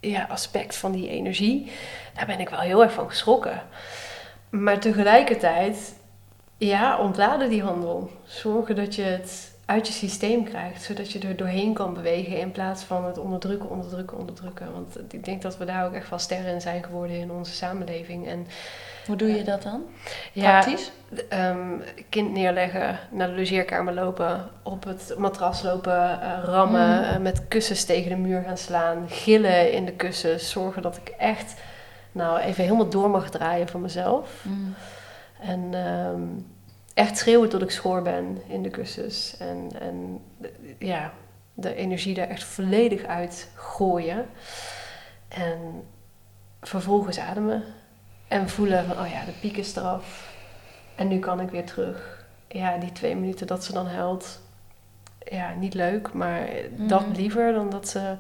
ja, aspect van die energie, daar ben ik wel heel erg van geschrokken. Maar tegelijkertijd, ja, ontladen die handel. Zorgen dat je het uit je systeem krijgt, zodat je er doorheen kan bewegen in plaats van het onderdrukken, onderdrukken, onderdrukken. Want ik denk dat we daar ook echt wel sterren in zijn geworden in onze samenleving. En Hoe doe je dat dan? ja, Praktisch? ehm, kind neerleggen, naar de logeerkamer lopen, op het matras lopen, eh, rammen, Mm. eh, met kussens tegen de muur gaan slaan, gillen in de kussens, zorgen dat ik echt, nou, even helemaal door mag draaien van mezelf. Mm. En ehm, echt schreeuwen tot ik schoor ben in de kussens. En, en ja, de energie daar echt volledig uit gooien. En vervolgens ademen. En voelen van, oh ja, de piek is eraf. En nu kan ik weer terug. Ja, die twee minuten dat ze dan huilt. Ja, niet leuk, maar dat Mhm. liever dan dat ze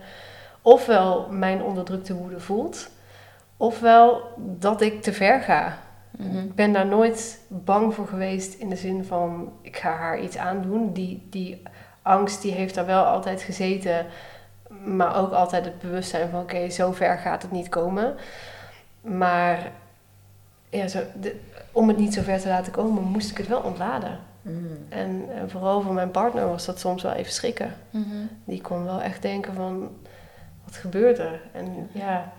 ofwel mijn onderdrukte woede voelt, ofwel dat ik te ver ga. Mhm. Ik ben daar nooit bang voor geweest in de zin van ik ga haar iets aandoen. Die, die angst die heeft daar wel altijd gezeten, maar ook altijd het bewustzijn van oké, zo ver gaat het niet komen. Maar ja, zo, de- om het niet zo ver te laten komen, moest ik het wel ontladen. Mm. En, en vooral voor mijn partner was dat soms wel even schrikken. Mhm. Die kon wel echt denken van, wat gebeurt er? En ja,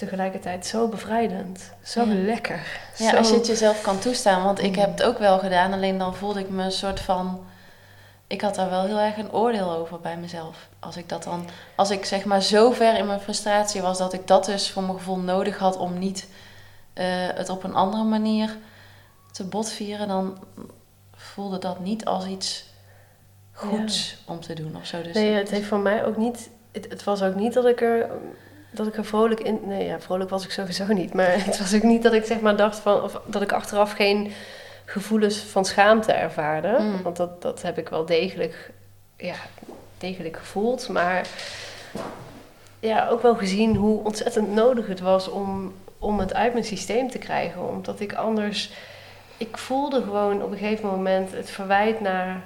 tegelijkertijd zo bevrijdend. Zo Ja. lekker. Ja, zo... als je het jezelf kan toestaan. Want ik Mm. heb het ook wel gedaan, alleen dan voelde ik me een soort van. Ik had daar wel heel erg een oordeel over bij mezelf. Als ik dat dan. Als ik zeg maar zo ver in mijn frustratie was dat ik dat dus voor mijn gevoel nodig had om niet eh, het op een andere manier te botvieren, dan voelde dat niet als iets goeds om te doen of zo. Dus Nee, het heeft voor mij ook niet... Het, het was ook niet dat ik er... Dat ik er vrolijk in... Nee, ja, vrolijk was ik sowieso niet. Maar het was ook niet dat ik zeg maar dacht van... Of dat ik achteraf geen gevoelens van schaamte ervaarde. Mm. Want dat, dat heb ik wel degelijk... Ja, degelijk gevoeld. Maar... Ja, ook wel gezien hoe ontzettend nodig het was om, om het uit mijn systeem te krijgen. Omdat ik anders... Ik voelde gewoon op een gegeven moment het verwijt naar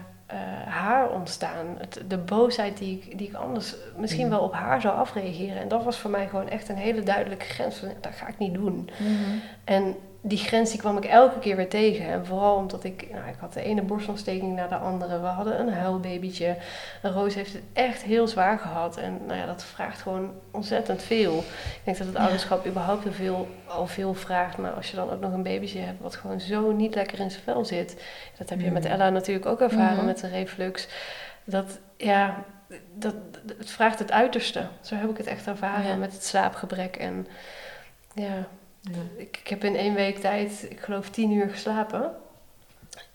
haar ontstaan. Het, de boosheid die ik, die ik anders misschien Mm. wel op haar zou afreageren. En dat was voor mij gewoon echt een hele duidelijke grens. Van, dat ga ik niet doen. Mhm. En die grens die kwam ik elke keer weer tegen. En vooral omdat ik, nou, ik had de ene borstontsteking naar de andere. We hadden een huilbabytje. En Roos heeft het echt heel zwaar gehad. En nou ja, dat vraagt gewoon ontzettend veel. Ik denk dat het ouderschap überhaupt al veel, al veel vraagt. Maar als je dan ook nog een babytje hebt wat gewoon zo niet lekker in zijn vel zit. Dat heb je met Mhm. Ella natuurlijk ook ervaren Mhm. met de reflux. Dat, ja, dat, het vraagt het uiterste. Zo heb ik het echt ervaren Ja. met het slaapgebrek. En ja, Ja. ik, ik heb in één week tijd, ik geloof tien uur geslapen.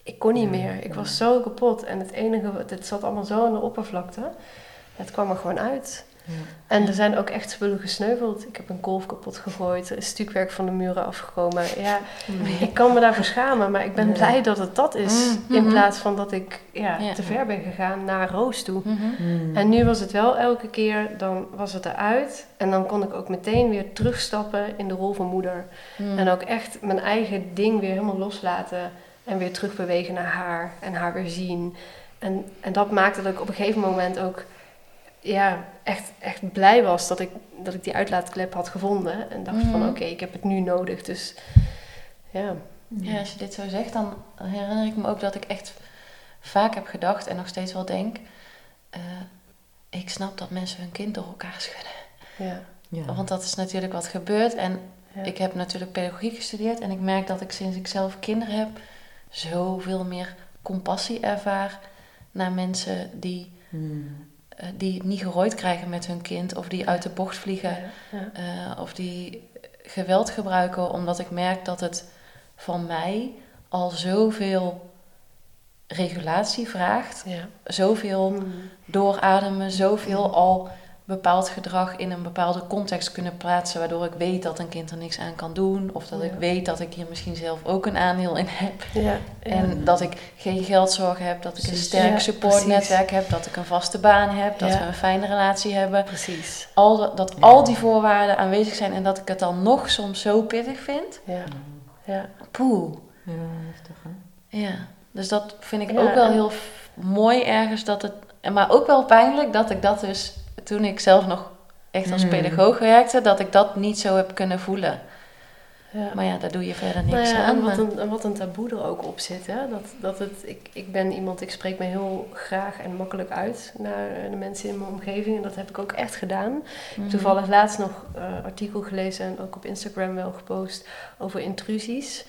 Ik kon niet meer. Ik was zo kapot. En het enige, het zat allemaal zo aan de oppervlakte. Het kwam er gewoon uit. Ja. En er zijn ook echt spullen gesneuveld. Ik heb een kolf kapot gegooid. Er is stukwerk van de muren afgekomen. Ja, ik kan me daarvoor schamen. Maar ik ben blij dat het dat is. Mm, In mhm. plaats van dat ik ja, Ja. te ver ben gegaan naar Roos toe. Mhm. Mm. En nu was het wel elke keer, dan was het eruit. En dan kon ik ook meteen weer terugstappen in de rol van moeder. Mhm. En ook echt mijn eigen ding weer helemaal loslaten. En weer terugbewegen naar haar. En haar weer zien. En, en dat maakte dat ik op een gegeven moment ook ja, echt, echt blij was dat ik, dat ik die uitlaatklep had gevonden. En dacht van Mhm. oké, ik heb het nu nodig. Dus ja. Ja, als je dit zo zegt, dan herinner ik me ook dat ik echt vaak heb gedacht en nog steeds wel denk. eh, ik snap dat mensen hun kind door elkaar schudden. ja, Ja. Want dat is natuurlijk wat gebeurt. En ja. ik heb natuurlijk pedagogiek gestudeerd. En ik merk dat ik sinds ik zelf kinderen heb, zoveel meer compassie ervaar naar mensen die, Mm. Eh, die het niet gerooid krijgen met hun kind. Of die uit de bocht vliegen. Ja, ja. eh, of die geweld gebruiken. Omdat ik merk dat het van mij al zoveel regulatie vraagt. ja. Zoveel Mm. doorademen, zoveel al bepaald gedrag in een bepaalde context kunnen plaatsen, waardoor ik weet dat een kind er niks aan kan doen, of dat ik weet dat ik hier misschien zelf ook een aandeel in heb. Ja, ja. En dat ik geen geldzorg heb, dat ik een sterk Ja, supportnetwerk heb, dat ik een vaste baan heb, dat Ja. we een fijne relatie hebben. precies. Al dat, dat Ja. al die voorwaarden aanwezig zijn en dat ik het dan nog soms zo pittig vind. Ja, ja. Poeh. Ja, heftig hè? Ja, dus dat vind ik Ja, ook wel heel mooi ergens dat het, maar ook wel pijnlijk dat ik dat dus toen ik zelf nog echt als Mm. pedagoog werkte, dat ik dat niet zo heb kunnen voelen. ja. Maar ja, daar doe je verder Nou niks ja, aan. en wat een, en wat een taboe er ook op zit. Hè? Dat, dat het, ik, ik ben iemand, ik spreek me heel graag en makkelijk uit naar eh, de mensen in mijn omgeving. En dat heb ik ook echt gedaan. Mhm. Toevallig laatst nog een artikel gelezen en ook op Instagram wel gepost over intrusies.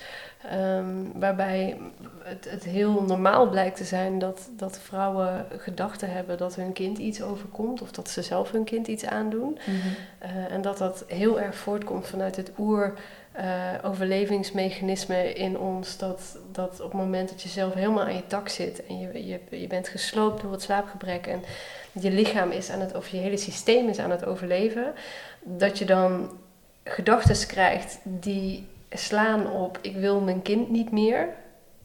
Ehm, waarbij het, het heel normaal blijkt te zijn dat, dat vrouwen gedachten hebben dat hun kind iets overkomt. Of dat ze zelf hun kind iets aandoen. Mhm. Eh, en dat dat heel erg voortkomt vanuit het oer uh, overlevingsmechanisme in ons. Dat, dat op het moment dat je zelf helemaal aan je tak zit en je, je, je bent gesloopt door het slaapgebrek en je lichaam is aan het, of je hele systeem is aan het overleven, dat je dan gedachten krijgt die slaan op ik wil mijn kind niet meer.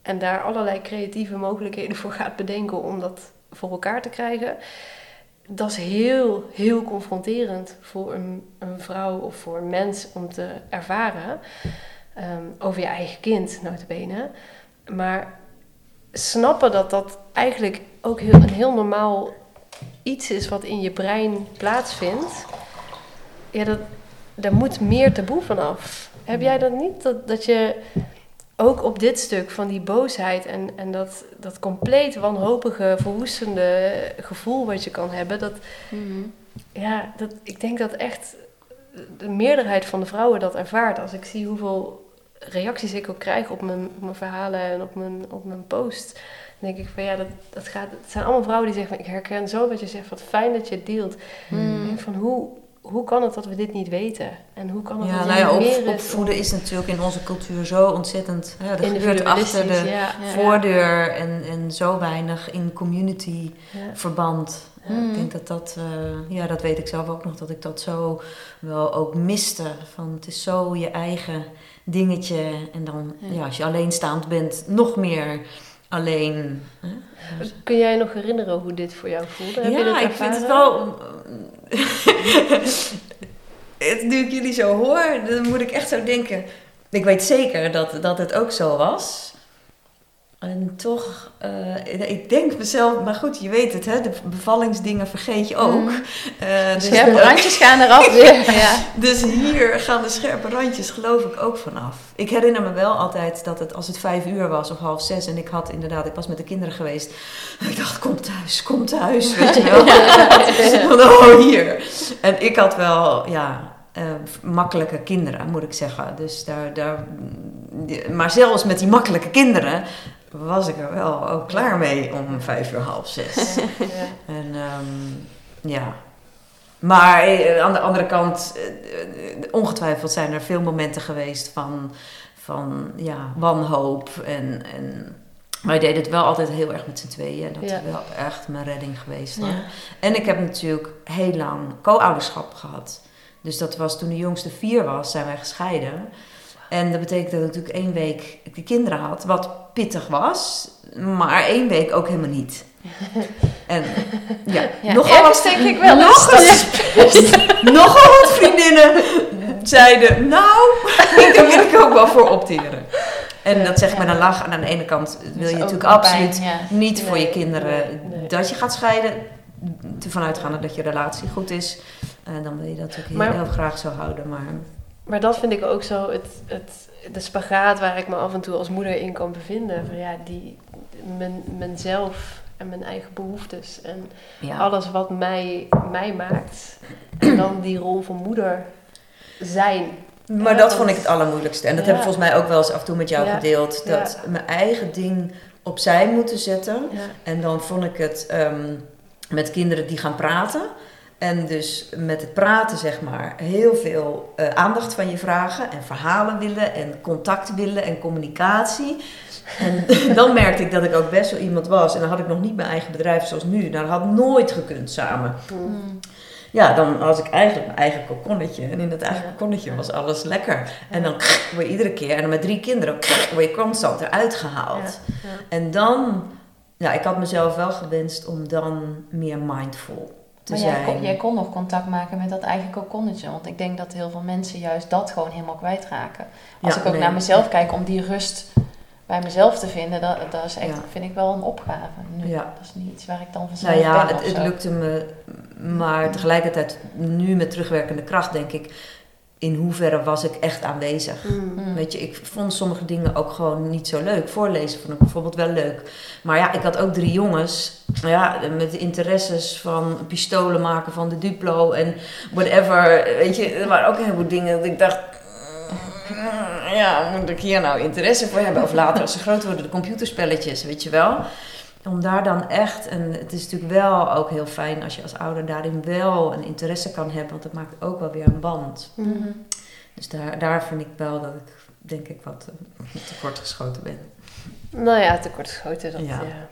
En daar allerlei creatieve mogelijkheden voor gaat bedenken om dat voor elkaar te krijgen. Dat is heel, heel confronterend voor een, een vrouw of voor een mens om te ervaren. Ehm, over je eigen kind, notabene. Maar snappen dat dat eigenlijk ook heel, een heel normaal iets is wat in je brein plaatsvindt. Ja, dat, daar moet meer taboe vanaf. Heb jij dat niet? Dat, dat je ook op dit stuk van die boosheid en, en dat, dat compleet wanhopige, verwoestende gevoel wat je kan hebben, dat, mhm. ja, dat, ik denk dat echt de meerderheid van de vrouwen dat ervaart. Als ik zie hoeveel reacties ik ook krijg op mijn, op mijn verhalen en op mijn, op mijn post, dan denk ik van ja, dat, dat gaat, het zijn allemaal vrouwen die zeggen van ik herken zo wat je zegt, wat fijn dat je het deelt. Mm. Van hoe, hoe kan het dat we dit niet weten? En hoe kan het ja, dat nou ja, op, opvoeden is natuurlijk in onze cultuur zo ontzettend. Ja, er gebeurt achter de voordeur en, en zo weinig in community verband. ik hmm. denk dat dat, uh, ja, dat weet ik zelf ook nog, dat ik dat zo wel ook miste. Van het is zo je eigen dingetje. En dan, ja, als je alleenstaand bent, nog meer alleen. Hè? Kun jij nog herinneren hoe dit voor jou voelde? Heb ja, ik vind het wel. nu ik jullie zo hoor, dan moet ik echt zo denken. Ik weet zeker dat, dat het ook zo was. En toch, uh, ik denk mezelf, maar goed, je weet het, hè, de bevallingsdingen vergeet je ook. Mm. Uh, dus scherpe randjes gaan eraf weer. ja. Dus hier gaan de scherpe randjes geloof ik ook vanaf. Ik herinner me wel altijd dat het, als het vijf uur was of half zes en ik had inderdaad, ik was met de kinderen geweest. Ik dacht, kom thuis, kom thuis, weet je wel. oh, hier. En ik had wel, ja, uh, makkelijke kinderen, moet ik zeggen. Dus daar, daar, maar zelfs met die makkelijke kinderen was ik er wel ook klaar mee om vijf uur half zes. Ja. En um, ja. Maar eh, aan de andere kant, eh, ongetwijfeld zijn er veel momenten geweest van, van ja, wanhoop. En, en wij deden het wel altijd heel erg met z'n tweeën. Dat is wel echt mijn redding geweest. Ja. En ik heb natuurlijk heel lang co-ouderschap gehad. Dus dat was toen de jongste vier was, zijn wij gescheiden. En dat betekent dat ik natuurlijk één week de kinderen had, wat pittig was, maar één week ook helemaal niet. En ja, ja nogal wat, denk ik wel. Nogal, nogal wat vriendinnen zeiden, nou, daar wil ik ook wel voor opteren. En dat zeg ik met een lach. En aan de ene kant wil je natuurlijk absoluut niet voor je kinderen dat je gaat scheiden. Ervan uitgaande dat je relatie goed is. En dan wil je dat ook heel, heel graag zo houden. Maar maar dat vind ik ook zo het, het, de spagaat waar ik me af en toe als moeder in kan bevinden. Van ja, die, mijn, mijzelf en mijn eigen behoeftes en alles wat mij, mij maakt. En dan die rol van moeder zijn. Maar dat vond ik het allermoeilijkste. En dat heb ik volgens mij ook wel eens af en toe met jou gedeeld. Dat mijn eigen ding opzij moeten zetten. En dan vond ik het ehm, met kinderen die gaan praten en dus met het praten, zeg maar, heel veel uh, aandacht van je vragen en verhalen willen en contact willen en communicatie. En dan merkte ik dat ik ook best wel iemand was. En dan had ik nog niet mijn eigen bedrijf zoals nu. Nou, dat had nooit gekund samen. Hmm. Ja, dan was ik eigenlijk mijn eigen kokonnetje. En in dat eigen kokonnetje was alles lekker. En dan word je iedere keer, en dan met drie kinderen, word je constant eruit gehaald. En dan, ja, ik had mezelf wel gewenst om dan meer mindful maar Jij kon, jij kon nog contact maken met dat eigen kokonnetje. Want ik denk dat heel veel mensen juist dat gewoon helemaal kwijtraken. Als ik ook naar mezelf kijk om die rust bij mezelf te vinden, dat, dat is echt, vind ik wel een opgave. Nu, Dat is niet iets waar ik dan vanzelf nou ja, ben het, het lukte me, maar tegelijkertijd nu met terugwerkende kracht denk ik, in hoeverre was ik echt aanwezig. Mm. Mm. Weet je, ik vond sommige dingen ook gewoon niet zo leuk. Voorlezen vond ik bijvoorbeeld wel leuk. Maar ja, ik had ook drie jongens ja, met de interesses van pistolen maken van de Duplo en whatever. Weet je, er waren ook een heleboel dingen dat ik dacht... Mm, ja, moet ik hier nou interesse voor hebben? Of later als ze groot worden, de computerspelletjes, weet je wel om daar dan echt, en het is natuurlijk wel ook heel fijn als je als ouder daarin wel een interesse kan hebben, want dat maakt ook wel weer een band. Mhm. Dus daar, daar vind ik wel dat ik, denk ik, wat uh, tekort geschoten ben. Nou ja, tekort geschoten. Dat, Ja. ja.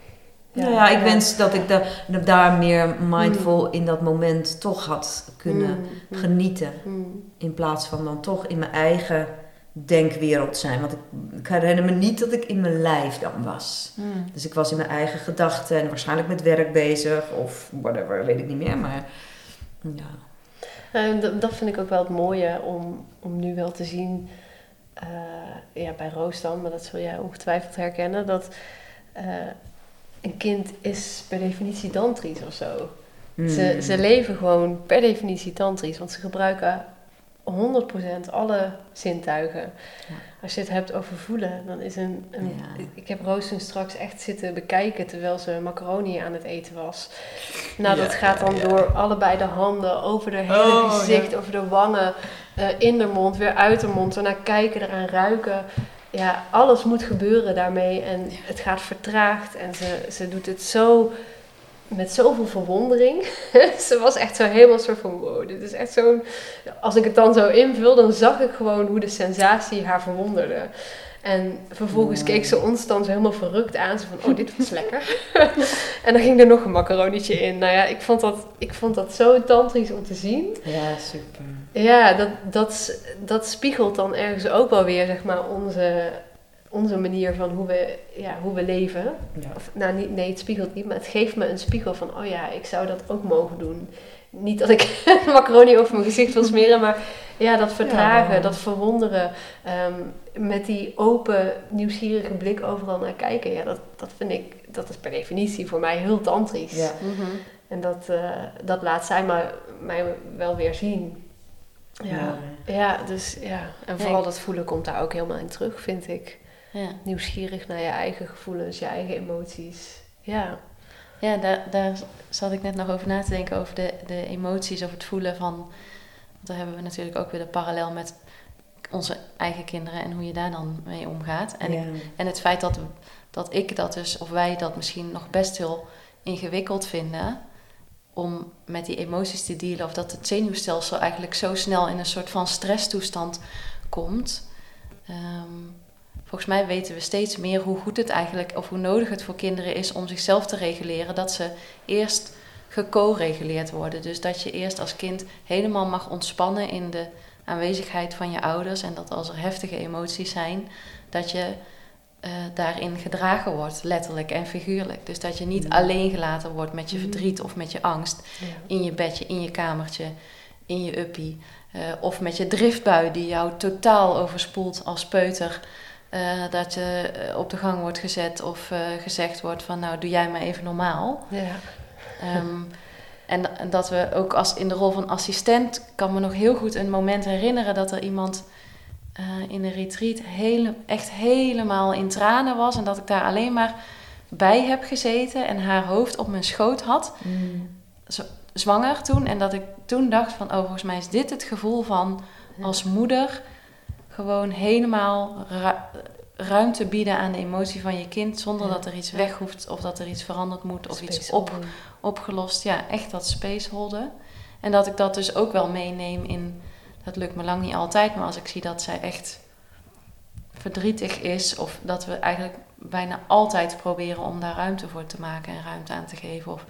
nou ja, ik wens dat ik da daar meer mindful in dat moment toch had kunnen Mm, mm, genieten. In plaats van dan toch in mijn eigen denkwereld zijn. Want ik, ik herinner me niet dat ik in mijn lijf dan was. Hmm. Dus ik was in mijn eigen gedachten en waarschijnlijk met werk bezig of whatever, weet ik niet meer. Maar ja. Nou, dat, dat vind ik ook wel het mooie om, om nu wel te zien, eh, ja, bij Roos dan, maar dat zul jij ongetwijfeld herkennen, dat eh, een kind is per definitie tantrisch of zo. Ze, Mm. ze leven gewoon per definitie tantrisch, want ze gebruiken 100% alle zintuigen. Ja. Als je het hebt over voelen, dan is een... een Ja. Ik heb Roos toen straks echt zitten bekijken terwijl ze macaroni aan het eten was. Nou, dat Ja, gaat dan ja. door allebei de handen, over de hele Oh, gezicht, over de wangen, eh, in de mond, weer uit de mond. Ernaar kijken, eraan ruiken. Ja, alles moet gebeuren daarmee en het gaat vertraagd en ze, ze doet het zo met zoveel verwondering. ze was echt zo helemaal soort van wow, dit is echt zo'n... Als ik het dan zo invul, dan zag ik gewoon hoe de sensatie haar verwonderde. En vervolgens Ja. keek ze ons dan zo helemaal verrukt aan. Zo van, oh, dit was lekker. en dan ging er nog een macaronietje in. Nou ja, ik vond dat, ik vond dat zo tantrisch om te zien. ja, super. Ja, dat, dat, dat spiegelt dan ergens ook wel weer, zeg maar, onze, onze manier van hoe we, ja, hoe we leven. Ja. Of, nou, niet, nee, het spiegelt niet, maar het geeft me een spiegel van, oh ja, ik zou dat ook mogen doen. Niet dat ik macaroni over mijn gezicht wil smeren, maar ja, dat vertragen, Ja. dat verwonderen, ehm, met die open, nieuwsgierige blik overal naar kijken, ja, dat, dat vind ik, dat is per definitie voor mij heel tantrisch. Ja. Mhm. En dat, eh, dat laat zij maar, mij wel weer zien. Ja. Ja, dus ja. En vooral dat voelen komt daar ook helemaal in terug, vind ik. Ja. Nieuwsgierig naar je eigen gevoelens, je eigen emoties. Ja. Ja, daar, daar zat ik net nog over na te denken, over de, de emoties of het voelen van... Want daar hebben we natuurlijk ook weer de parallel met onze eigen kinderen en hoe je daar dan mee omgaat. En, ja. en het feit dat, dat ik dat dus, of wij dat misschien nog best heel ingewikkeld vinden... om met die emoties te dealen, of dat het zenuwstelsel eigenlijk zo snel in een soort van stresstoestand komt... Ehm, Volgens mij weten we steeds meer hoe goed het eigenlijk, of hoe nodig het voor kinderen is om zichzelf te reguleren. Dat ze eerst geco-reguleerd worden. Dus dat je eerst als kind helemaal mag ontspannen in de aanwezigheid van je ouders. En dat als er heftige emoties zijn, dat je eh, daarin gedragen wordt, letterlijk en figuurlijk. Dus dat je niet Mm. alleen gelaten wordt met je Mhm. verdriet of met je angst ja. in je bedje, in je kamertje, in je uppie. eh, of met je driftbui die jou totaal overspoelt als peuter. Eh, dat je eh, op de gang wordt gezet of eh, gezegd wordt van nou doe jij maar even normaal. Ja. Ehm, en, en dat we ook als in de rol van assistent kan me nog heel goed een moment herinneren dat er iemand in een retreat hele, echt helemaal in tranen was. En dat ik daar alleen maar bij heb gezeten en haar hoofd op mijn schoot had Mm. zwanger toen. En dat ik toen dacht van, oh, volgens mij is dit het gevoel van als moeder gewoon helemaal ru- ruimte bieden aan de emotie van je kind, zonder Ja. dat er iets weg hoeft of dat er iets veranderd moet of iets op, opgelost. Ja, echt dat space holden. En dat ik dat dus ook wel meeneem in, dat lukt me lang niet altijd, maar als ik zie dat zij echt verdrietig is, of dat we eigenlijk bijna altijd proberen om daar ruimte voor te maken en ruimte aan te geven. Of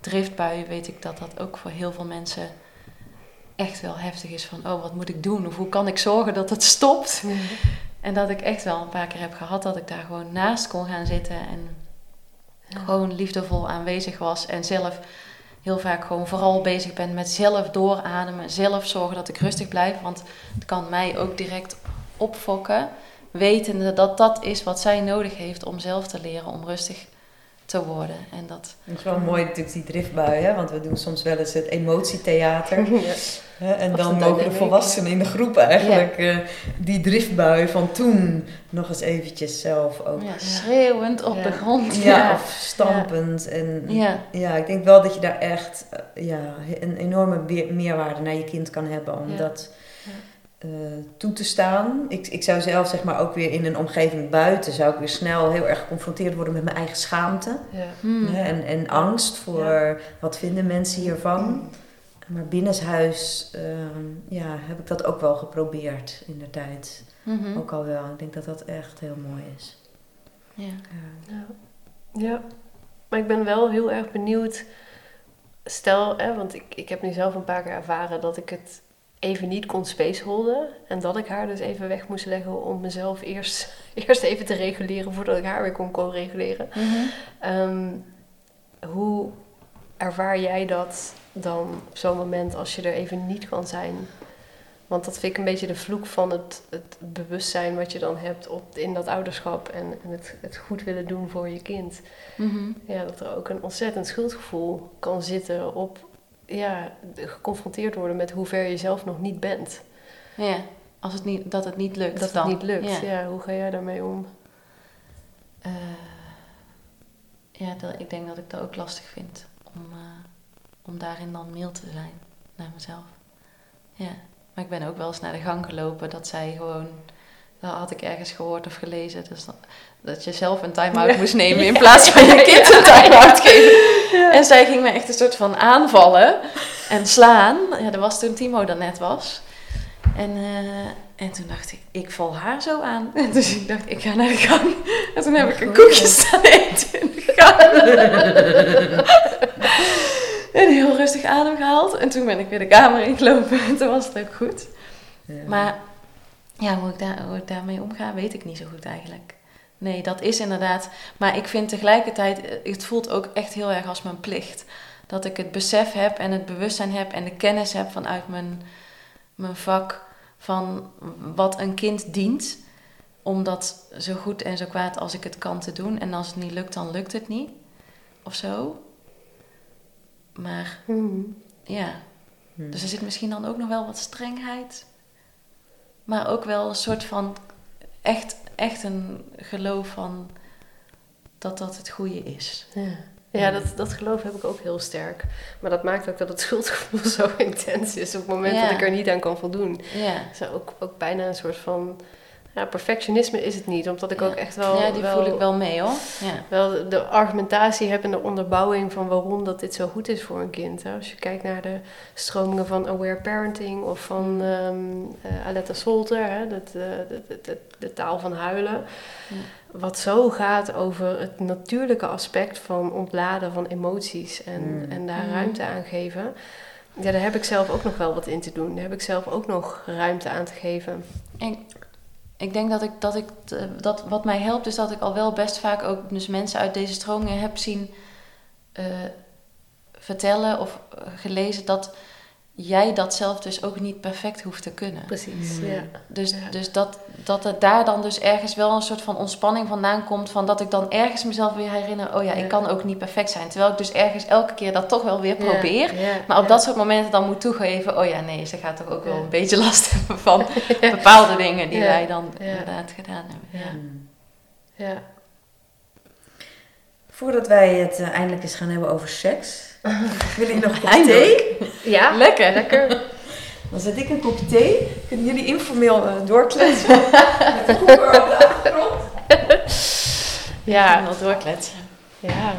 driftbuien weet ik dat dat ook voor heel veel mensen echt wel heftig is van, oh wat moet ik doen? Of hoe kan ik zorgen dat het stopt? En dat ik echt wel een paar keer heb gehad dat ik daar gewoon naast kon gaan zitten en Ja. gewoon liefdevol aanwezig was. En zelf heel vaak gewoon vooral bezig ben met zelf doorademen, zelf zorgen dat ik rustig blijf. Want het kan mij ook direct opfokken, wetende dat dat is wat zij nodig heeft om zelf te leren om rustig te worden. En dat, Het is wel mooi natuurlijk die driftbui, hè? want we doen soms wel eens het emotietheater. Hè? En dan mogen de volwassenen in de groep eigenlijk eh, die driftbui van toen nog eens eventjes zelf ook. ja, schreeuwend op Ja. de grond. Ja, of stampend. En Ja. ja, ik denk wel dat je daar echt eh, ja, een enorme meerwaarde naar je kind kan hebben om Eh, toe te staan. Ik, ik zou zelf zeg maar ook weer in een omgeving buiten, zou ik weer snel heel erg geconfronteerd worden met mijn eigen schaamte. Ja. Hmm. En, en angst voor wat vinden mensen hiervan. Maar binnenshuis ehm, ja, heb ik dat ook wel geprobeerd in de tijd. Mhm. Ook al wel. Ik denk dat dat echt heel mooi is. Ja. Ja. Ja. ja, maar ik ben wel heel erg benieuwd. Stel, hè, want ik, ik heb nu zelf een paar keer ervaren dat ik het even niet kon spaceholden. En dat ik haar dus even weg moest leggen om mezelf eerst, eerst even te reguleren voordat ik haar weer kon co-reguleren. Mhm. Ehm, hoe ervaar jij dat dan op zo'n moment als je er even niet kan zijn? Want dat vind ik een beetje de vloek van het, het bewustzijn wat je dan hebt op, in dat ouderschap en, en het, het goed willen doen voor je kind. Mhm. Ja, dat er ook een ontzettend schuldgevoel kan zitten op ja, geconfronteerd worden met hoe ver je zelf nog niet bent. Ja, als het niet, dat het niet lukt Dat het niet lukt. Ja. Ja. hoe ga jij daarmee om? Eh, ja, dat, ik denk dat ik dat ook lastig vind. Om, eh, om daarin dan mild te zijn naar mezelf. Ja, maar ik ben ook wel eens naar de gang gelopen dat zij gewoon... Dat had ik ergens gehoord of gelezen. Dus dat, dat je zelf een time-out moest nemen in plaats van je kind een time-out geven. En zij ging me echt een soort van aanvallen en slaan. Ja, dat was toen Timo er net was. En, eh, en toen dacht ik, ik val haar zo aan. En dus ik dacht, ik ga naar de gang. En toen heb ik een koekje staan eten in de gang. en heel rustig adem gehaald. En toen ben ik weer de kamer ingelopen. En toen was het ook goed. Ja. Maar ja, hoe ik, daar, hoe ik daarmee omga, weet ik niet zo goed eigenlijk. Nee, dat is inderdaad. Maar ik vind tegelijkertijd, eh, het voelt ook echt heel erg als mijn plicht. Dat ik het besef heb en het bewustzijn heb en de kennis heb vanuit mijn, mijn vak van wat een kind dient. Om dat zo goed en zo kwaad als ik het kan te doen. En als het niet lukt, dan lukt het niet. Of zo. Maar ja, Hm. dus er zit misschien dan ook nog wel wat strengheid. Maar ook wel een soort van echt, echt een geloof van dat dat het goede is. Ja, ja dat, dat geloof heb ik ook heel sterk. Maar dat maakt ook dat het schuldgevoel zo intens is op het moment Ja. dat ik er niet aan kan voldoen. Ja, Dus ook, ook bijna een soort van... Ja, perfectionisme is het niet, omdat ik Ja. ook echt wel... ja die voel ik wel mee hoor. Ja. wel de, argumentatie heb en de onderbouwing van waarom dat dit zo goed is voor een kind. Hè. Als je kijkt naar de stromingen van aware parenting of van ehm eh, Aletta Solter, hè, dat, eh, de, de, de, de taal van huilen. Ja. Wat zo gaat over het natuurlijke aspect van ontladen van emoties en, Mm. en daar Mm. ruimte aan geven. Ja, daar heb ik zelf ook nog wel wat in te doen. Daar heb ik zelf ook nog ruimte aan te geven. Ik, ik denk dat ik, dat ik eh, dat wat mij helpt is dat ik al wel best vaak ook dus mensen uit deze stromingen heb zien eh, vertellen of eh, gelezen dat jij dat zelf dus ook niet perfect hoeft te kunnen. Precies, Mm. ja. Dus, Ja. dus dat, dat het daar dan dus ergens wel een soort van ontspanning vandaan komt. Van dat ik dan ergens mezelf weer herinner. Oh ja, Ja. ik kan ook niet perfect zijn. Terwijl ik dus ergens elke keer dat toch wel weer probeer. ja, Maar op ja. dat soort momenten dan moet toegeven. Oh ja, nee, ze gaat toch ook wel een beetje last hebben van bepaalde dingen die Ja. wij dan Ja. inderdaad gedaan hebben. Ja. Ja. Ja. Voordat wij het eh, eindelijk eens gaan hebben over seks, wil ik nog een kop Eindelijk. thee. Ja, Lekker. lekker. Dan zet ik een kop thee. Kunnen jullie informeel eh, doorkletsen met de koeker op de achtergrond? Ja, wel doorkletsen. Ja,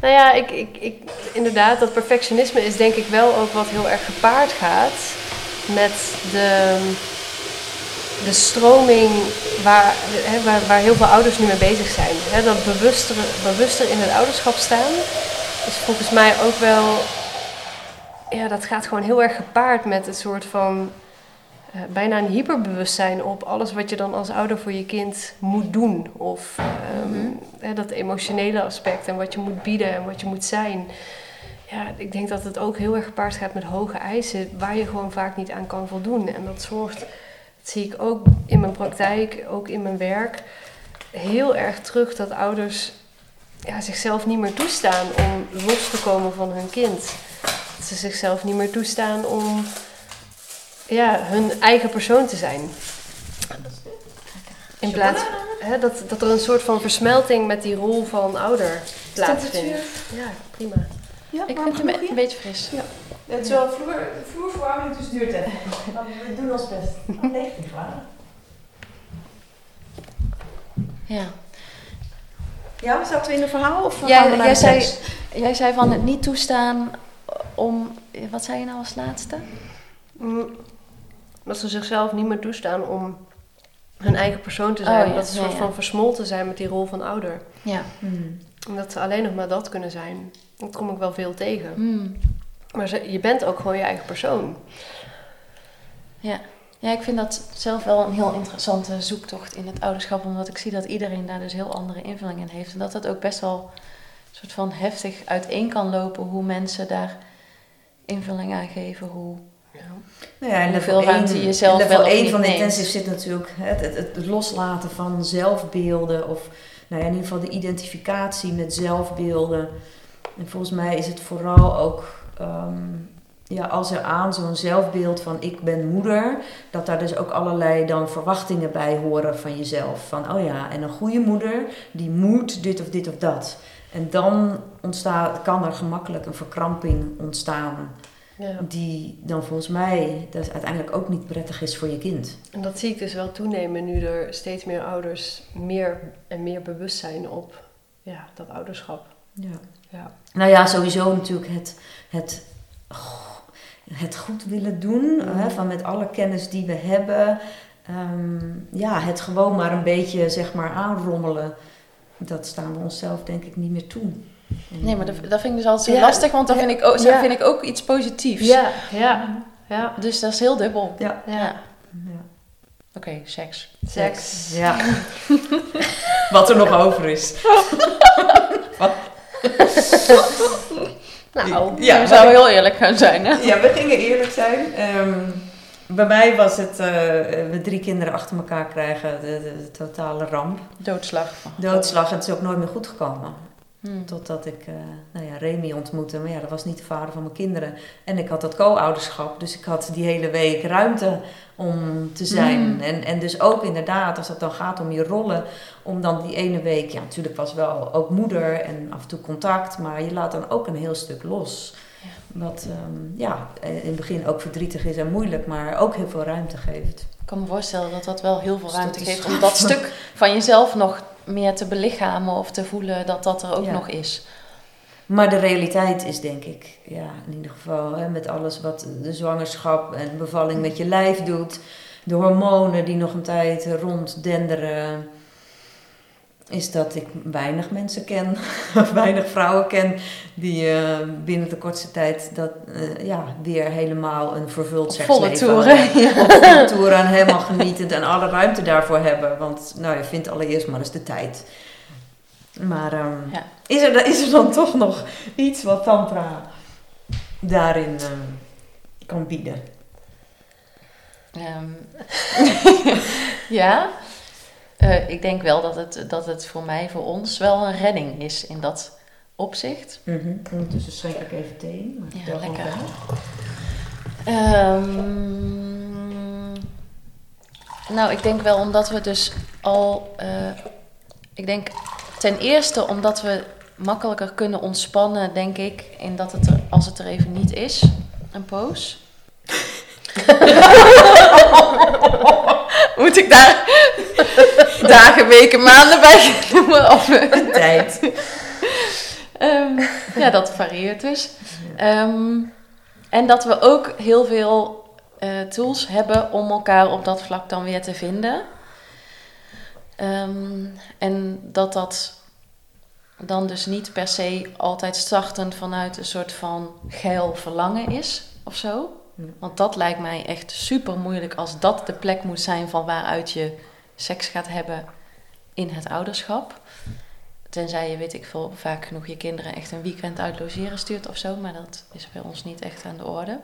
nou ja, ik, ik, ik, inderdaad, dat perfectionisme is denk ik wel ook wat heel erg gepaard gaat met de, de stroming waar, hè, waar, waar heel veel ouders nu mee bezig zijn. Hè, dat bewuster, bewuster in het ouderschap staan is volgens mij ook wel, ja, dat gaat gewoon heel erg gepaard met een soort van eh, bijna een hyperbewustzijn op alles wat je dan als ouder voor je kind moet doen. Of ehm, Mhm. dat emotionele aspect en wat je moet bieden en wat je moet zijn. Ja, ik denk dat het ook heel erg gepaard gaat met hoge eisen waar je gewoon vaak niet aan kan voldoen. En dat zorgt, dat zie ik ook in mijn praktijk, ook in mijn werk, heel erg terug dat ouders ja, zichzelf niet meer toestaan om los te komen van hun kind. Dat ze zichzelf niet meer toestaan om ja, hun eigen persoon te zijn. In plaats hè, dat, dat er een soort van versmelting met die rol van ouder plaatsvindt. Ja, prima. Ja, Ik vind hem genoeg een beetje fris. Het is wel vloer, vloerverwarming, dus duurt even. We doen ons best. 19 graden. Ja. Ja, zaten we in een verhaal of Ja, gaan we naar jij de zei-? Jij zei van het niet toestaan om wat zei je nou als laatste? Mm, Dat ze zichzelf niet meer toestaan om hun eigen persoon te zijn. Oh, ja. Dat ze soort ja. van versmolten zijn met die rol van ouder. Ja. En dat ze alleen nog maar dat kunnen zijn. Dat kom ik wel veel tegen. Hmm. Maar ze- je bent ook gewoon je eigen persoon. Ja. Ja, ik vind dat zelf wel een heel interessante zoektocht in het ouderschap. Omdat ik zie dat iedereen daar dus heel andere invulling in heeft. En dat het ook best wel een soort van heftig uiteen kan lopen hoe mensen daar invulling aan geven. Hoe... Nou ja, en Hoeveel level ruimte één- wel of 1 niet van neemt. intensive zit natuurlijk het, het, het loslaten van zelfbeelden of nou ja, in ieder geval de identificatie met zelfbeelden. En volgens mij is het vooral ook ehm, ja, als er aan zo'n zelfbeeld van ik ben moeder, dat daar dus ook allerlei dan verwachtingen bij horen van jezelf. Van oh ja, en een goede moeder die moet dit of dit of dat. En dan ontstaat, kan er gemakkelijk een verkramping ontstaan Ja. die dan volgens mij dus uiteindelijk ook niet prettig is voor je kind. En dat zie ik dus wel toenemen nu er steeds meer ouders meer en meer bewust zijn op ja, dat ouderschap. Ja. Ja. Nou ja, sowieso natuurlijk het, het, het goed willen doen, hè, van met alle kennis die we hebben. ehm, ja, het gewoon maar een beetje zeg maar aanrommelen. Dat staan we onszelf denk ik niet meer toe. En, Nee, maar dat, dat vind ik dus altijd zo Ja. lastig, want dan vind ik, ook, Ja. vind ik ook iets positiefs. Ja, ja, ja. Dus dat is heel dubbel. Ja. Ja. Oké, seks. Seks. Ja. Wat er nog over is. Nou, Ja, we zouden heel eerlijk gaan zijn, hè? Ja, we gingen eerlijk zijn. Ehm, bij mij was het, eh, we drie kinderen achter elkaar krijgen, de, de, de totale ramp. Doodslag. Doodslag, en het is ook nooit meer goed gekomen. Hmm. Totdat ik eh nou ja, Remy ontmoette. Maar ja, dat was niet de vader van mijn kinderen. En ik had dat co-ouderschap. Dus ik had die hele week ruimte om te zijn. Mm. En, en dus ook inderdaad, als het dan gaat om je rollen. Om dan die ene week, ja natuurlijk was wel ook moeder en af en toe contact. Maar je laat dan ook een heel stuk los. Ja. Wat ehm, ja, in het begin ook verdrietig is en moeilijk. Maar ook heel veel ruimte geeft. Ik kan me voorstellen dat dat wel heel veel Dus ruimte geeft om dat stuk van jezelf nog meer te belichamen of te voelen dat dat er ook Ja. nog is. Maar de realiteit is denk ik, ja, in ieder geval hè, met alles wat de zwangerschap en bevalling met je lijf doet, de hormonen die nog een tijd ronddenderen, is dat ik weinig mensen ken, of weinig vrouwen ken, die eh, binnen de kortste tijd dat eh, ja, weer helemaal een vervuld Op volle seksleven toeren. Op volle toeren en helemaal genietend en alle ruimte daarvoor hebben. Want nou, je vindt allereerst maar eens de tijd. Maar ehm, Ja. is, er, is er dan toch nog iets wat Tantra daarin eh, kan bieden? Ehm, ja, Eh, ik denk wel dat het, dat het voor mij, voor ons, wel een redding is in dat opzicht. Ondertussen schenk ik even thee. Maar Ja, lekker. Ehm, nou, ik denk wel omdat we dus al. eh, ik denk ten eerste omdat we makkelijker kunnen ontspannen, denk ik, in dat het er, als het er even niet is, een poos. Moet ik daar dagen, weken, maanden bij noemen? Of, Tijd. Ehm, ja, dat varieert dus. Ehm, en dat we ook heel veel eh, tools hebben om elkaar op dat vlak dan weer te vinden. Ehm, en dat dat dan dus niet per se altijd startend vanuit een soort van geil verlangen is of zo. Ja. Want dat lijkt mij echt super moeilijk als dat de plek moet zijn van waaruit je seks gaat hebben in het ouderschap. Tenzij je, weet ik veel, vaak genoeg je kinderen echt een weekend uit logeren stuurt of zo. Maar dat is bij ons niet echt aan de orde.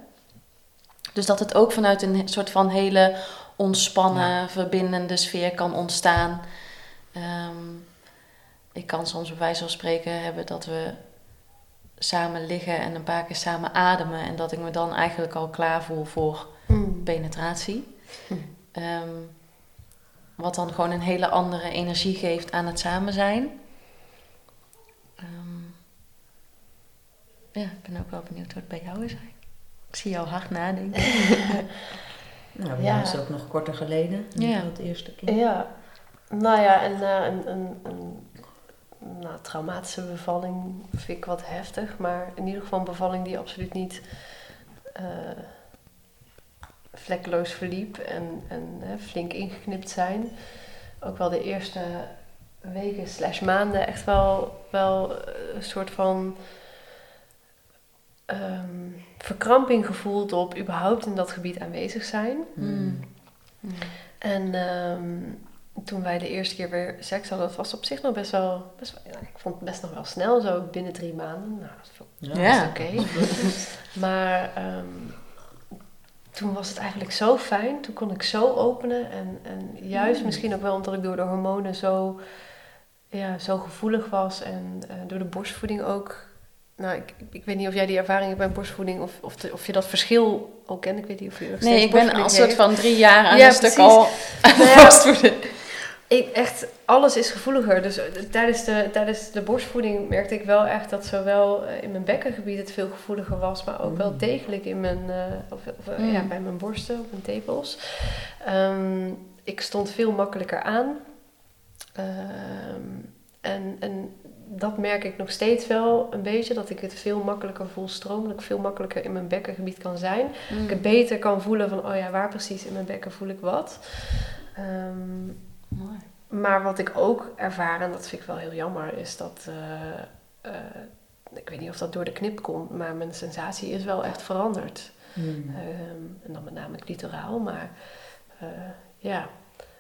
Dus dat het ook vanuit een soort van hele ontspannen, verbindende sfeer kan ontstaan. Ehm, ik kan soms bij wijze van spreken hebben dat we samen liggen en een paar keer samen ademen. En dat ik me dan eigenlijk al klaar voel voor Mm. penetratie. Hm. Ehm, wat dan gewoon een hele andere energie geeft aan het samen zijn. Ehm, ja, ik ben ook wel benieuwd hoe het bij jou is. Ik zie jou hard nadenken. Nou, bij Ja. jou is het ook nog korter geleden. Ja. Het eerste kind. Ja, nou ja, en eh, een, een, een nou, traumatische bevalling vind ik wat heftig. Maar in ieder geval een bevalling die absoluut niet eh, vlekkeloos verliep en, en hè, flink ingeknipt zijn. Ook wel de eerste weken slash maanden echt wel, wel eh, een soort van ehm, verkramping gevoeld op überhaupt in dat gebied aanwezig zijn. Mm. En ehm, toen wij de eerste keer weer seks hadden, dat was op zich nog best wel, best wel ja, ik vond het best nog wel snel, zo binnen drie maanden. Nou, dat vond ik Ja. best oké. Maar ehm, toen was het eigenlijk zo fijn. Toen kon ik zo openen. En, en juist misschien ook wel omdat ik door de hormonen zo, ja, zo gevoelig was. En eh, door de borstvoeding ook. Nou, ik, ik weet niet of jij die ervaring hebt bij borstvoeding. Of, of, de- of je dat verschil ook kent. Ik weet niet of je Nee, ik ben borstvoeding al soort van drie jaar aan Ja, een stuk precies. al Nou ja, borstvoeden. Ik, echt, alles is gevoeliger. Dus eh, tijdens de, tijdens de borstvoeding merkte ik wel echt dat zowel eh, in mijn bekkengebied het veel gevoeliger was, maar ook wel Mm. degelijk in mijn, eh, of, of, eh, Mm. ja, bij mijn borsten, op mijn tepels. Ehm, ik stond veel makkelijker aan. Ehm, en, en dat merk ik nog steeds wel een beetje, dat ik het veel makkelijker voel stromen, dat ik veel makkelijker in mijn bekkengebied kan zijn. Dat ik het beter kan voelen van, oh ja, waar precies in mijn bekken voel ik wat. Ehm, Mooi. maar wat ik ook ervaar, en dat vind ik wel heel jammer, is dat. eh, eh, ik weet niet of dat door de knip komt, maar mijn sensatie is wel echt veranderd. Mm. Ehm, en dan met name clitoraal, maar eh, ja.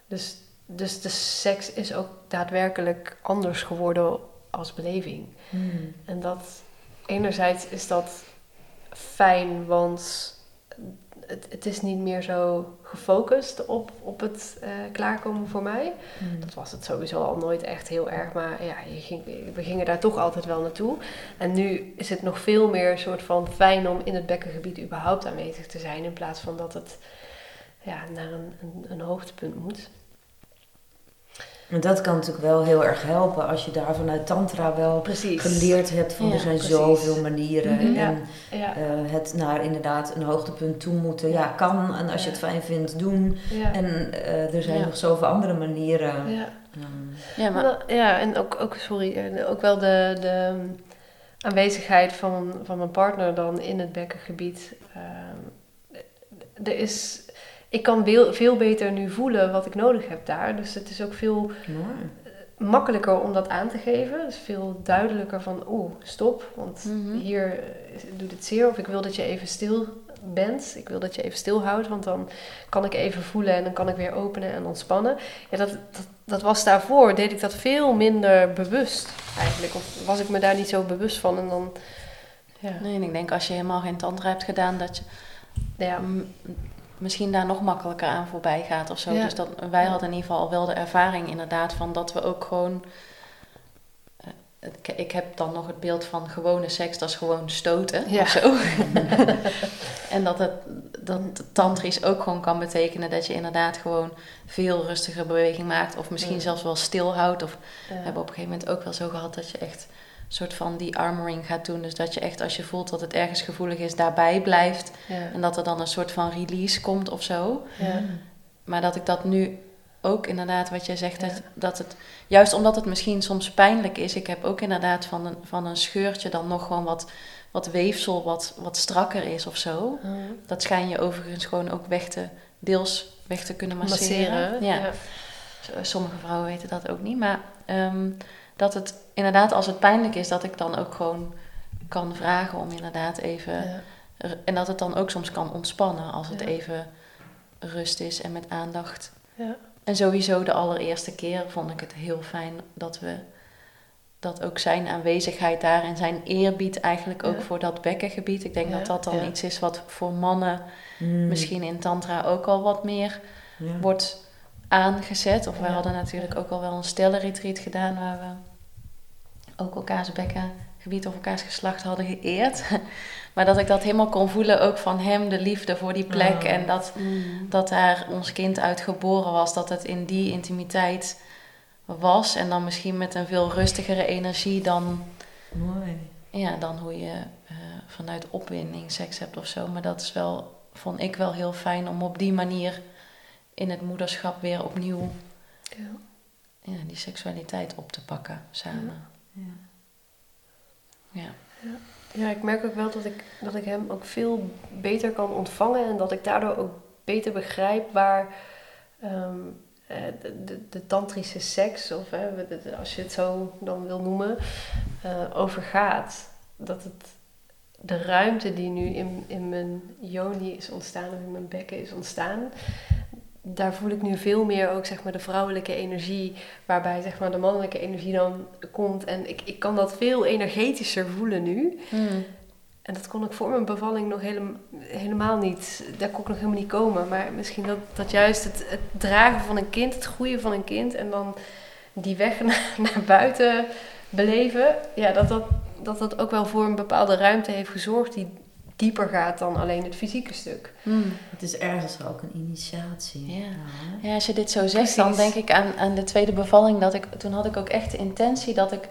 Dus, dus de seks is ook daadwerkelijk anders geworden als beleving. Mm. En dat enerzijds is dat fijn, want het, het is niet meer zo gefocust op, op het eh, klaarkomen voor mij. Mm. Dat was het sowieso al nooit echt heel erg, maar ja, je ging, we gingen daar toch altijd wel naartoe. En nu is het nog veel meer een soort van fijn om in het bekkengebied überhaupt aanwezig te zijn, in plaats van dat het ja, naar een, een, een hoogtepunt moet. En dat kan natuurlijk wel heel erg helpen als je daar vanuit Tantra wel Precies. geleerd hebt van Ja, er zijn precies. zoveel manieren. Mhm. En Ja, eh, het naar inderdaad een hoogtepunt toe moeten, ja, kan. En als je het fijn vindt, doen. ja, En eh, er zijn Ja. nog zoveel andere manieren. ja. Ja, maar Ja, en ook, ook sorry, eh, ook wel de, de aanwezigheid van, van mijn partner dan in het bekkengebied. Ehm, er is, ik kan veel, veel beter nu voelen wat ik nodig heb daar. Dus het is ook veel mooi. makkelijker om dat aan te geven. Dus veel duidelijker van, oeh, stop, want Mhm. hier eh, doet het zeer. Of ik wil dat je even stil bent. Ik wil dat je even stilhoudt, want dan kan ik even voelen en dan kan ik weer openen en ontspannen. Ja, dat, dat, dat was daarvoor, deed ik dat veel minder bewust eigenlijk. Of was ik me daar niet zo bewust van en dan... Ja, nee, en ik denk als je helemaal geen tantra hebt gedaan, dat je ja, misschien daar nog makkelijker aan voorbij gaat of zo. Ja. Dus dat, wij hadden in ieder geval al wel de ervaring inderdaad van dat we ook gewoon... eh, ik, ik heb dan nog het beeld van gewone seks, dat is gewoon stoten Ja. of zo. en dat het dat tantrisch ook gewoon kan betekenen dat je inderdaad gewoon veel rustiger beweging maakt. Of misschien Ja. zelfs wel stilhoudt. Of we hebben op een gegeven moment ook wel zo gehad dat je echt soort van die armoring gaat doen. Dus dat je echt als je voelt dat het ergens gevoelig is, daarbij blijft. ja, En dat er dan een soort van release komt of zo. ja. Maar dat ik dat nu ook inderdaad, wat jij zegt, Ja. dat, dat het, juist omdat het misschien soms pijnlijk is. Ik heb ook inderdaad van een, van een scheurtje dan nog gewoon wat, wat weefsel, wat, wat strakker is of zo. Mhm. Dat schijn je overigens gewoon ook weg te, deels weg te kunnen masseren. Masseren, Ja. Sommige vrouwen weten dat ook niet. Maar ehm, dat het inderdaad, als het pijnlijk is, dat ik dan ook gewoon kan vragen om inderdaad even. Ja. En dat het dan ook soms kan ontspannen als het Ja. even rust is en met aandacht. Ja. En sowieso de allereerste keer vond ik het heel fijn dat we dat ook zijn aanwezigheid daar en zijn eerbied eigenlijk ook Ja. voor dat bekkengebied. Ik denk Ja, dat dat dan ja. iets is wat voor mannen Mm. misschien in tantra ook al wat meer Ja. wordt aangezet. Of wij Ja. hadden natuurlijk ook al wel een stellenretreat gedaan waar we ook elkaars bekkengebied of elkaars geslacht hadden geëerd. maar dat ik dat helemaal kon voelen ook van hem, de liefde voor die plek. Ah. En dat, Mm. dat daar ons kind uit geboren was. Dat het in die intimiteit was. En dan misschien met een veel rustigere energie dan, Mooi. ja, dan hoe je eh, vanuit opwinding seks hebt of zo. Maar dat is wel, vond ik wel heel fijn om op die manier in het moederschap weer opnieuw Ja. ja, die seksualiteit op te pakken samen. Ja. Ja. Ja, ik merk ook wel dat ik, dat ik hem ook veel beter kan ontvangen en dat ik daardoor ook beter begrijp waar ehm, eh, de, de, de tantrische seks, of hè, als je het zo dan wil noemen, eh, over gaat. Dat het de ruimte die nu in, in mijn yoni is ontstaan, of in mijn bekken is ontstaan, daar voel ik nu veel meer ook zeg maar, de vrouwelijke energie, waarbij zeg maar, de mannelijke energie dan komt. En ik, ik kan dat veel energetischer voelen nu. Hmm. En dat kon ik voor mijn bevalling nog helem- helemaal niet. Daar kon ik nog helemaal niet komen. Maar misschien dat, dat juist het, het dragen van een kind, het groeien van een kind en dan die weg naar, naar buiten beleven. Ja, dat dat, dat dat ook wel voor een bepaalde ruimte heeft gezorgd die dieper gaat dan alleen het fysieke stuk. Hmm. Het is ergens ook een initiatie. Ja. als je dit zo zegt, dan denk ik aan, aan de tweede bevalling. Dat ik, toen had ik ook echt de intentie dat ik...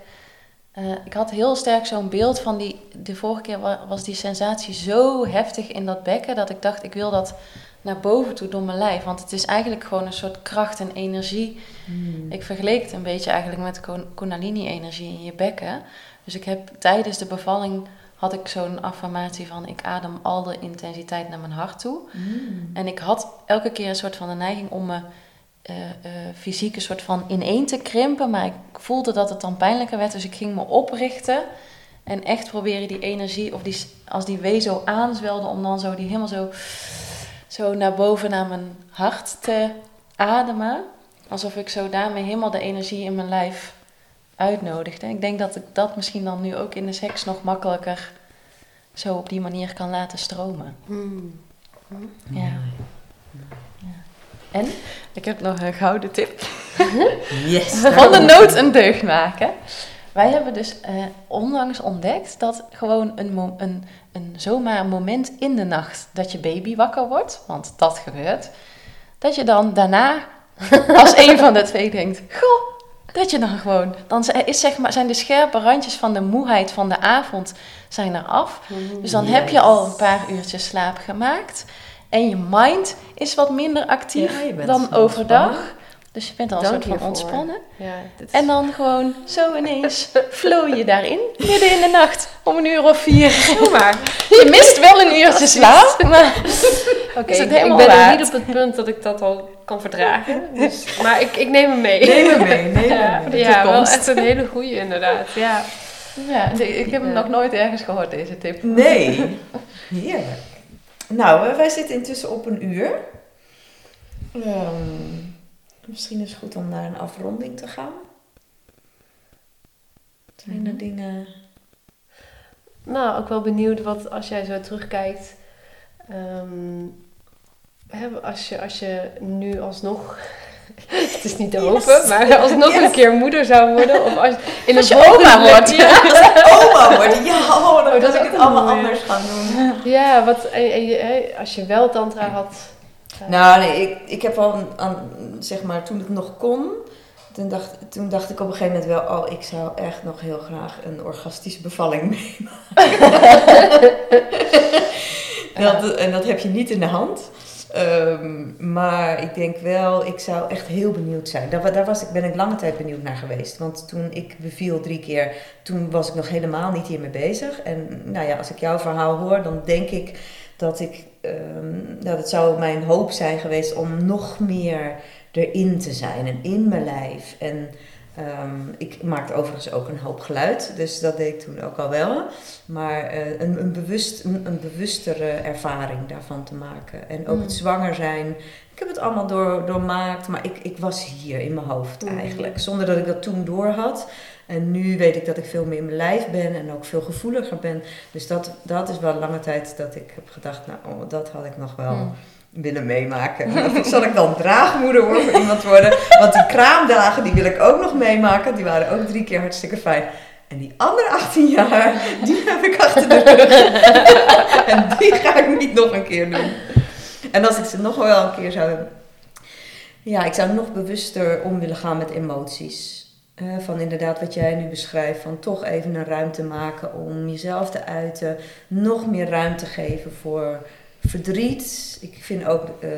eh, ik had heel sterk zo'n beeld van die... De vorige keer wa- was die sensatie zo heftig in dat bekken... dat ik dacht, ik wil dat naar boven toe door mijn lijf. Want het is eigenlijk gewoon een soort kracht en energie. Hmm. Ik vergeleek het een beetje eigenlijk met kundalini-energie in je bekken. Dus ik heb tijdens de bevalling... had ik zo'n affirmatie van... ik adem al de intensiteit naar mijn hart toe. Hmm. En ik had elke keer een soort van de neiging om me eh, fysiek een soort van ineen te krimpen. Maar ik voelde dat het dan pijnlijker werd. Dus ik ging me oprichten. En echt proberen die energie, of die, als die wee zo aanzwelde, om dan zo die helemaal zo, zo naar boven naar mijn hart te ademen. Alsof ik zo daarmee helemaal de energie in mijn lijf uitnodigde. Ik denk dat ik dat misschien dan nu ook in de seks nog makkelijker zo op die manier kan laten stromen. Ja. En ik heb nog een gouden tip. Yes. Van de nood een deugd maken. Wij hebben dus eh, onlangs ontdekt dat gewoon een, een, een zomaar een moment in de nacht dat je baby wakker wordt, want dat gebeurt, dat je dan daarna als een van de twee denkt, goh, dat je dan gewoon, dan is zeg maar, zijn de scherpe randjes van de moeheid van de avond zijn er af. Dus dan heb je al een paar uurtjes slaap gemaakt. En je mind is wat minder actief Ja, dan overdag. Dus je bent al een soort van ontspannen. Ja, dit is- En dan gewoon zo ineens flow je daarin. Midden in de nacht. Om een uur of vier. Zomaar. Je mist wel een uurtje slaap. Maar Oké, ik, ben nog waard? niet op het punt dat ik dat al kan verdragen. Dus, maar ik, ik neem hem mee. Neem hem mee, neem ja, hem mee. ja, wel echt een hele goeie inderdaad. Ja. ja, ik heb hem Ja. nog nooit ergens gehoord, deze tip. Nee. Heerlijk. Nou, eh, wij zitten intussen op een uur. Ehm, misschien is het goed om naar een afronding te gaan. Zijn er Mhm. dingen... Nou, ook wel benieuwd wat als jij zo terugkijkt. ehm, hè, als, je, als je nu alsnog. Het is niet te hopen, maar alsnog Yes. een keer moeder zou worden. Of als, in Als een je oma wordt. Ja, Oma worden, ja, oh, dan Oh, dat kan ik het allemaal anders gaan doen. ja wat, en, je, als je wel tantra had. Nou, nee, ik, ik heb al, aan, zeg maar, toen het nog kon, toen dacht, toen dacht ik op een gegeven moment wel, oh, ik zou echt nog heel graag een orgastische bevalling meemaken. dat, en dat heb je niet in de hand. Ehm, maar ik denk wel, ik zou echt heel benieuwd zijn. Daar, daar was ik, ben ik lange tijd benieuwd naar geweest. Want toen ik beviel drie keer, toen was ik nog helemaal niet hiermee bezig. En nou ja, als ik jouw verhaal hoor, dan denk ik dat ik, ehm nou, dat zou mijn hoop zijn geweest om nog meer erin te zijn en in mijn lijf. En ehm, ik maakte overigens ook een hoop geluid, dus dat deed ik toen ook al wel. Maar eh, een, een, bewust, een, een bewustere ervaring daarvan te maken. En ook Mm. het zwanger zijn. Ik heb het allemaal door, doormaakt, maar ik, ik was hier in mijn hoofd Mm. eigenlijk. Zonder dat ik dat toen door had. En nu weet ik dat ik veel meer in mijn lijf ben en ook veel gevoeliger ben. Dus dat, dat is wel lange tijd dat ik heb gedacht, nou, oh, dat had ik nog wel Hmm. willen meemaken. En Of zal ik dan draagmoeder worden voor iemand worden? Want die kraamdagen, die wil ik ook nog meemaken. Die waren ook drie keer hartstikke fijn. En die andere 18 jaar, die heb ik achter de rug. en die ga ik niet nog een keer doen. En als ik ze nog wel een keer zou hebben. Ja, ik zou nog bewuster om willen gaan met emoties. Eh, van inderdaad wat jij nu beschrijft, van toch even een ruimte maken om jezelf te uiten. Nog meer ruimte geven voor verdriet. Ik vind ook eh,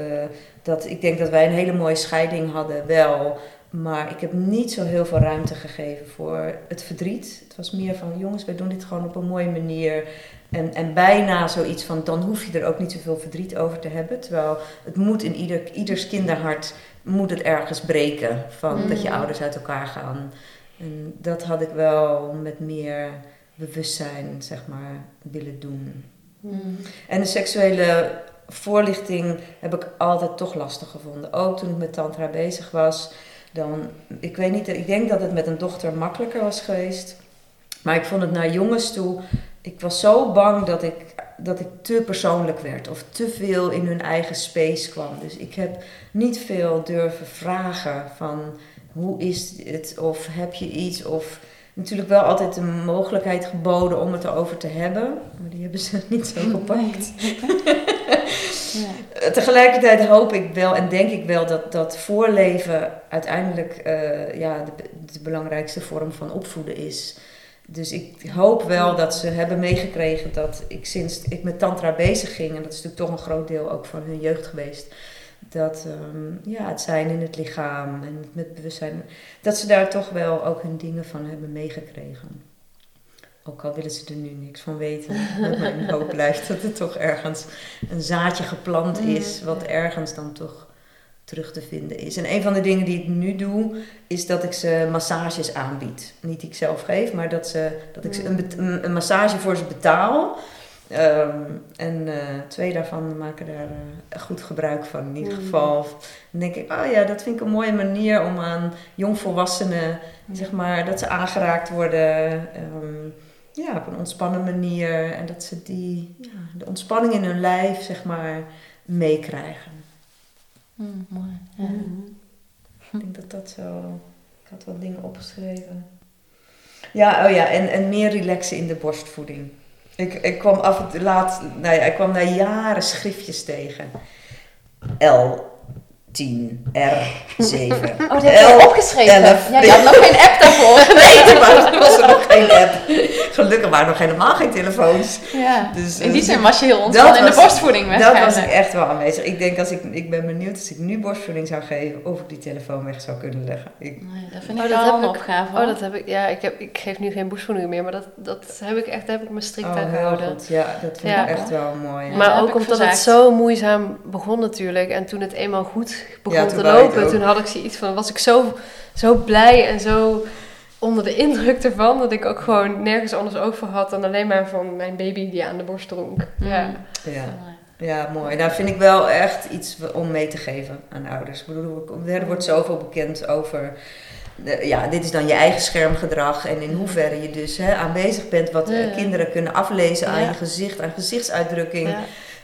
dat, ik denk dat wij een hele mooie scheiding hadden wel. Maar ik heb niet zo heel veel ruimte gegeven voor het verdriet. Het was meer van, jongens, wij doen dit gewoon op een mooie manier. En, en bijna zoiets van, dan hoef je er ook niet zoveel verdriet over te hebben. Terwijl het moet in ieder, ieders kinderhart, moet het ergens breken. Van dat je Mm. ouders uit elkaar gaan. En dat had ik wel met meer bewustzijn, zeg maar, willen doen. Mm. En de seksuele voorlichting heb ik altijd toch lastig gevonden. Ook toen ik met tantra bezig was. Dan, ik weet niet, ik denk dat het met een dochter makkelijker was geweest. Maar ik vond het naar jongens toe. Ik was zo bang dat ik, dat ik te persoonlijk werd. Of te veel in hun eigen space kwam. Dus ik heb niet veel durven vragen van hoe is het? Of heb je iets? Of natuurlijk wel altijd de mogelijkheid geboden om het erover te hebben. Maar die hebben ze niet zo gepakt. Ja. Tegelijkertijd hoop ik wel en denk ik wel dat dat voorleven uiteindelijk eh, ja, de, de belangrijkste vorm van opvoeden is. Dus ik hoop wel dat ze hebben meegekregen dat ik sinds ik met Tantra bezig ging, en dat is natuurlijk toch een groot deel ook van hun jeugd geweest, dat ehm, ja, het zijn in het lichaam en het met bewustzijn, dat ze daar toch wel ook hun dingen van hebben meegekregen. Ook al willen ze er nu niks van weten. Met mijn hoop blijft dat er toch ergens een zaadje geplant is, wat ergens dan toch terug te vinden is. En een van de dingen die ik nu doe, is dat ik ze massages aanbied. Niet die ik zelf geef, maar dat, ze, dat ik ze een, een, massage voor ze betaal. Ehm, en eh, twee daarvan maken daar eh, goed gebruik van. In ieder Mm. geval dan denk ik, oh ja, dat vind ik een mooie manier om aan jongvolwassenen, zeg maar, dat ze aangeraakt worden. ehm, ja, op een ontspannen manier. En dat ze die, ja, de ontspanning in hun lijf, zeg maar, meekrijgen. Mm, mooi. Ja. Ik denk dat dat zo... Ik had wat dingen opgeschreven. Ja, oh ja, en, en meer relaxen in de borstvoeding. Ik, ik kwam af en toe laat... Nou ja, ik kwam na jaren schriftjes tegen. L. 10, R, 7. Oh, dat heb je opgeschreven. Ja, je had nog geen app daarvoor. Nee, er was, er was er nog geen app. Gelukkig waren er nog helemaal geen telefoons. Ja. Dus, In die eh, zin was je heel ontspannen in de borstvoeding Dat was ik echt wel aanwezig. Ik denk als ik, ik ben benieuwd als ik nu borstvoeding zou geven, of ik die telefoon weg zou kunnen leggen. Ik, Nee, dat vind ik Oh, dat wel heb een ik- opgave. Oh, dat heb ik. Ja, ik, heb, ik geef nu geen borstvoeding meer, maar dat, dat heb ik echt heb ik me strikt aan oh, heel gehouden. goed. Ja, dat vind Ja. ik echt wel mooi. Ja, maar ook omdat verzaakt. het zo moeizaam begon natuurlijk. En toen het eenmaal goed begon Ja, te lopen, toen had ik zoiets van, was ik zo, zo blij en zo onder de indruk ervan, dat ik ook gewoon nergens anders oog voor had dan alleen maar van mijn baby die aan de borst dronk. Mm. Ja. Ja. ja, mooi. Nou vind ik wel echt iets om mee te geven aan ouders. Ik bedoel, er wordt zoveel bekend over... de- ja, dit is dan je eigen schermgedrag en in hoeverre je dus hè, aanwezig bent, wat eh, Ja. kinderen kunnen aflezen aan Ja. je gezicht, aan gezichtsuitdrukking.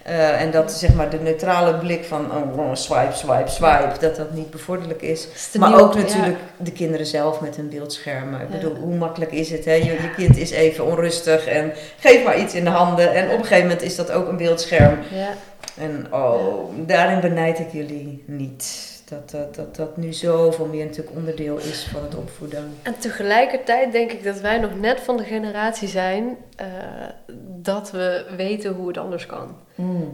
Eh, en dat zeg maar de neutrale blik van oh, oh, swipe, swipe, swipe, dat dat niet bevorderlijk is. Maar ook ja. natuurlijk de kinderen zelf met hun beeldschermen. Ik Ja. bedoel, hoe makkelijk is het? Hè? Je, je kind is even onrustig en geef maar iets in de handen. En op een gegeven moment is dat ook een beeldscherm. Ja. En oh, daarin benijd ik jullie niet. Dat dat, dat dat nu zoveel meer natuurlijk onderdeel is van het opvoeden. En tegelijkertijd denk ik dat wij nog net van de generatie zijn eh, dat we weten hoe het anders kan.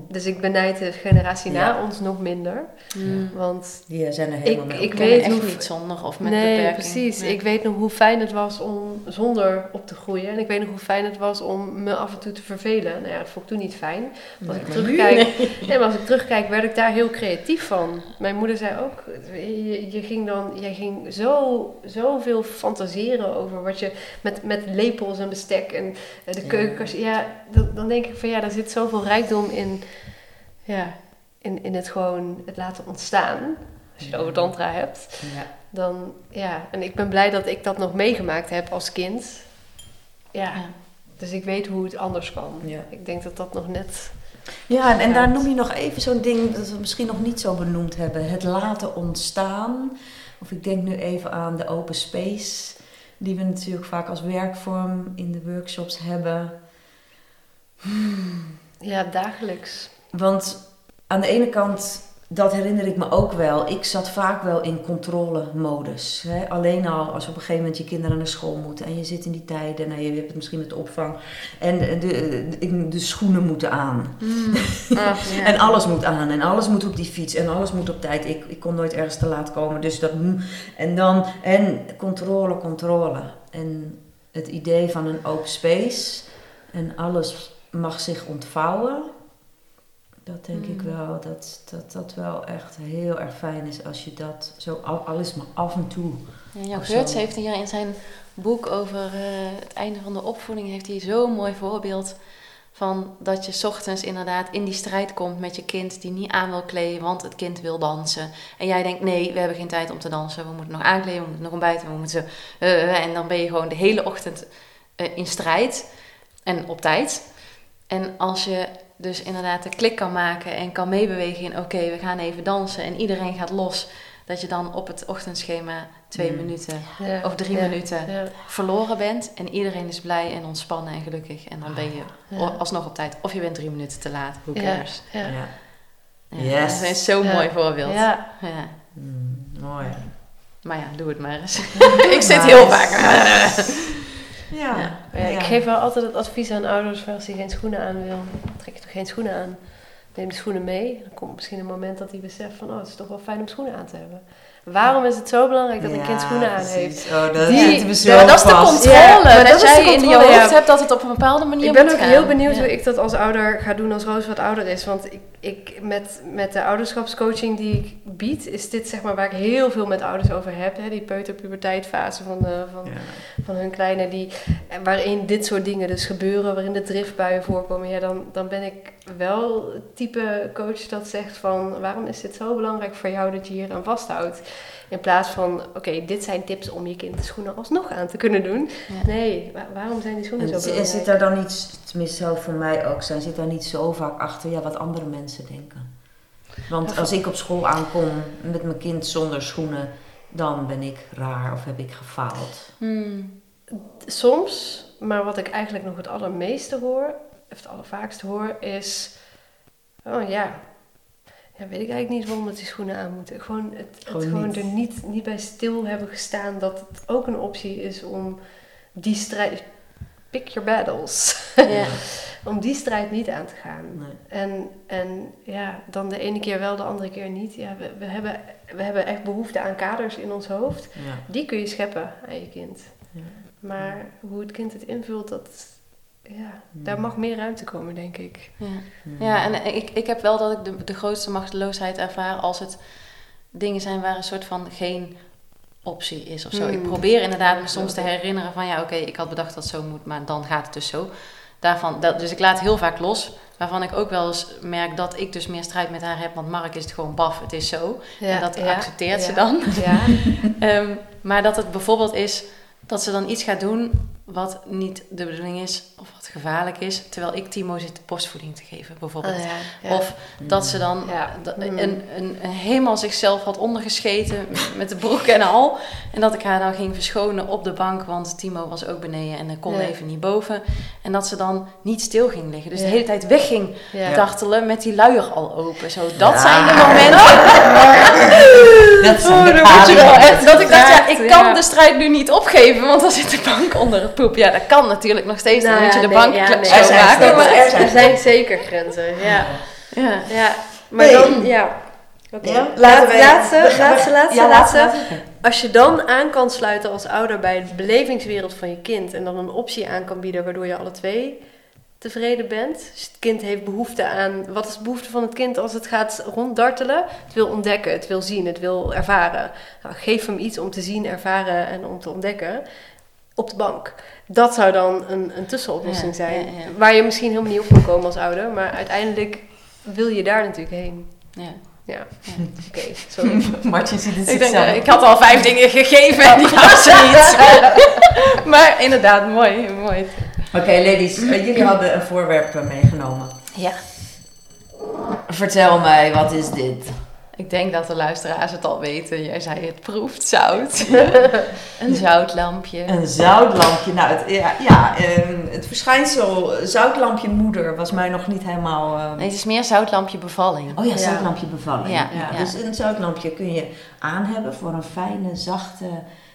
Dus ik benijd de generatie na ons nog minder. Mm. Want Die zijn er helemaal Ik- mee. ik Ik weet echt hoe- niet zonder of met nee, beperking. precies. Nee. Ik weet nog hoe fijn het was om zonder op te groeien. En ik weet nog hoe fijn het was om me af en toe te vervelen. Nou ja, dat vond ik toen niet fijn. Als Nee, ik terugkijk, nee. maar als ik terugkijk, werd ik daar heel creatief van. Mijn moeder zei ook, je, je ging dan, jij ging zo, zoveel fantaseren over wat je met, met lepels en bestek en eh, de Ja. keukenkast. Ja, dan, dan denk ik van ja, daar zit zoveel rijkdom in, ja, in, in het gewoon het laten ontstaan. Als je het over tantra hebt. Ja. Dan, ja, en ik ben blij dat ik dat nog meegemaakt heb als kind. Ja, Ja. dus ik weet hoe het anders kan. Ja. Ik denk dat dat nog net... Ja, en, en daar noem je nog even zo'n ding dat we misschien nog niet zo benoemd hebben. Het laten ontstaan. Of ik denk nu even aan de open space. Die we natuurlijk vaak als werkvorm in de workshops hebben. Ja, dagelijks. Want aan de ene kant dat herinner ik me ook wel. Ik zat vaak wel in controlemodus. Hè? Alleen al als op een gegeven moment je kinderen naar school moeten en je zit in die tijden, nou, je hebt het misschien met de opvang en de, de, schoenen moeten aan. Ja. En alles moet aan en alles moet op die fiets en alles moet op tijd. Ik, ik kon nooit ergens te laat komen, dus dat moet. En dan, en controle, controle. En het idee van een open space en alles mag zich ontvouwen. Dat denk ik Mm. wel, dat, dat dat wel echt heel erg fijn is als je dat zo al, al is maar af en toe. Ja, Jan. Geurts heeft hier in zijn boek over eh, het einde van de opvoeding... heeft hij zo'n mooi voorbeeld van dat je 's ochtends inderdaad in die strijd komt met je kind... die niet aan wil kleden, want het kind wil dansen. En jij denkt, nee, we hebben geen tijd om te dansen. We moeten nog aankleden, we moeten nog ontbijten, we moeten zo... eh, eh, en dan ben je gewoon de hele ochtend in strijd en op tijd. En als je dus inderdaad de klik kan maken en kan meebewegen in... oké, we gaan even dansen en iedereen gaat los... dat je dan op het ochtendschema twee Mm. minuten Ja. of drie Ja. minuten Ja. verloren bent en iedereen is blij en ontspannen en gelukkig en dan ben je Ja. alsnog op tijd of je bent drie minuten te laat, who Ja. cares. Ja. Ja. Ja, Yes. Dat is zo'n Ja. mooi voorbeeld. Ja. Ja. Mm, mooi. Maar ja, doe het maar eens. ik zit heel vaak. Ja. Ja. Ja, ik geef wel altijd het advies aan ouders van als hij geen schoenen aan wil, trek je toch geen schoenen aan. Neem de schoenen mee. Dan komt misschien een moment dat hij beseft van, oh, het is toch wel fijn om schoenen aan te hebben. Waarom is het zo belangrijk dat een kind schoenen aan heeft? Oh, dat Die- Ja, dat is de controle. Maar dat, dat is jij de in je controle, hoofd ja. hebt dat het op een bepaalde manier Ik ben moet ook gaan. heel benieuwd Ja. hoe ik dat als ouder ga doen als Roos wat ouder is. Want ik, ik, met, met de ouderschapscoaching die ik bied, is dit zeg maar waar ik heel veel met ouders over heb. Hè? Die peuterpuberteitfase van, de, van, Ja. van hun kleine, die, waarin dit soort dingen dus gebeuren, waarin de driftbuien voorkomen. Ja, dan, dan ben ik wel het type coach dat zegt van, waarom is dit zo belangrijk voor jou dat je hier aan vasthoudt? In plaats van, oké, dit zijn tips om je kind de schoenen alsnog aan te kunnen doen. Ja. Nee, wa- waarom zijn die schoenen En, zo belangrijk? en zit daar dan niet, tenminste zou het voor mij ook zijn, zit daar niet zo vaak achter ja, wat andere mensen denken? Want als ik op school aankom met mijn kind zonder schoenen, dan ben ik raar of heb ik gefaald. Hmm. Soms, maar wat ik eigenlijk nog het allermeeste hoor, of het allervaakste hoor, is... Oh ja, ja weet ik eigenlijk niet waarom dat die schoenen aan moeten. Gewoon, het, het Gewoon gewoon niet. er niet, niet bij stil hebben gestaan dat het ook een optie is om die strijd... Pick your battles. Ja. om die strijd niet aan te gaan. Nee. En, en ja, dan de ene keer wel, de andere keer niet. Ja, we, we, hebben, we hebben echt behoefte aan kaders in ons hoofd. Ja. Die kun je scheppen aan je kind. Ja. Maar hoe het kind het invult, dat, ja, Hmm. daar mag meer ruimte komen, denk ik. Ja. Hmm. Ja, en ik, ik heb wel dat ik de, de grootste machteloosheid ervaar als het dingen zijn waar een soort van geen optie is of zo. Hmm. Ik probeer inderdaad me soms te herinneren van ja, oké, ik had bedacht dat het zo moet, maar dan gaat het dus zo. Daarvan, dat, dus ik laat heel vaak los, waarvan ik ook wel eens merk dat ik dus meer strijd met haar heb, want Mark is het gewoon baf, het is zo. en dat accepteert ze dan. Ja, Ehm, maar dat het bijvoorbeeld is dat ze dan iets gaat doen wat niet de bedoeling is of gevaarlijk is, terwijl ik Timo zit de borstvoeding te geven, bijvoorbeeld. Oh, ja, ja. Of dat ze dan Ja. Mm. een, een, een helemaal zichzelf had ondergescheten met de broek en al. En dat ik haar dan ging verschonen op de bank, want Timo was ook beneden en kon Ja. even niet boven. En dat ze dan niet stil ging liggen. Dus Ja. de hele tijd weg ging ja. dartelen met die luier al open. Zo, dat Ja. zijn de momenten Dat zijn de dan moet je wel adem- echt dat ik dacht, ja, ik Ja. kan de strijd nu niet opgeven, want dan zit de bank onder het poep. Ja, dat kan natuurlijk nog steeds. Dan Nou moet je de nee, bank ja, nee. Er zijn schoonmaken. grenzen. maar- er, zijn, er zijn zeker grenzen, ja. Ja. ja. Maar Nee. dan, ja. Oké. Laat- laatste, laatste, laatste. laatste. Als je dan aan kan sluiten als ouder bij de belevingswereld van je kind en dan een optie aan kan bieden waardoor je alle twee tevreden bent. Dus het kind heeft behoefte aan. Wat is de behoefte van het kind als het gaat ronddartelen? Het wil ontdekken, het wil zien, het wil ervaren. Nou, geef hem iets om te zien, ervaren en om te ontdekken op de bank. Dat zou dan een, een tussenoplossing Ja, zijn. ja, ja. Waar je misschien helemaal niet op kan komen als ouder, maar uiteindelijk wil je daar natuurlijk heen. Ja. Ja, Ja. oké, sorry. Martje ziet het Ik, denk, eh, ik had al vijf dingen gegeven en die was niet. maar inderdaad, mooi. mooi. Oké, ladies, eh, jullie hadden een voorwerp eh, meegenomen. Ja. Vertel mij, wat is dit? Ik denk dat de luisteraars het al weten. Jij zei het proeft zout. een zoutlampje. Een zoutlampje. Nou, het, ja, ja ehm, het verschijnsel zoutlampje moeder was mij nog niet helemaal... ehm, Nee, het is meer zoutlampje bevalling. Oh ja, Ja. zoutlampje bevalling. Ja, Ja, ja. Dus een zoutlampje kun je aan hebben voor een fijne, zachte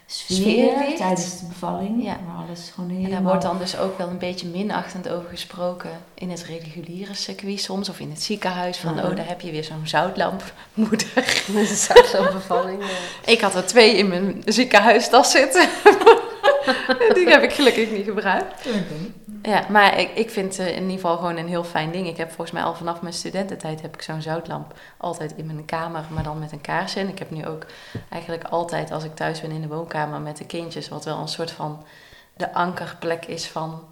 sfeer tijdens de bevalling. Ja. Waar alles gewoon En helemaal... daar wordt dan dus ook wel een beetje minachtend over gesproken in het reguliere circuit soms. Of in het ziekenhuis. Van, Mhm. oh, daar heb je weer zo'n zoutlampmoeder. Met een zoutlampbevalling. ja. Ik had er twee in mijn ziekenhuistas zitten. Die heb ik gelukkig niet gebruikt. Ja, maar ik, ik vind het in ieder geval gewoon een heel fijn ding. Ik heb volgens mij al vanaf mijn studententijd heb ik zo'n zoutlamp altijd in mijn kamer, maar dan met een kaars in. Ik heb nu ook eigenlijk altijd als ik thuis ben in de woonkamer met de kindjes, wat wel een soort van de ankerplek is van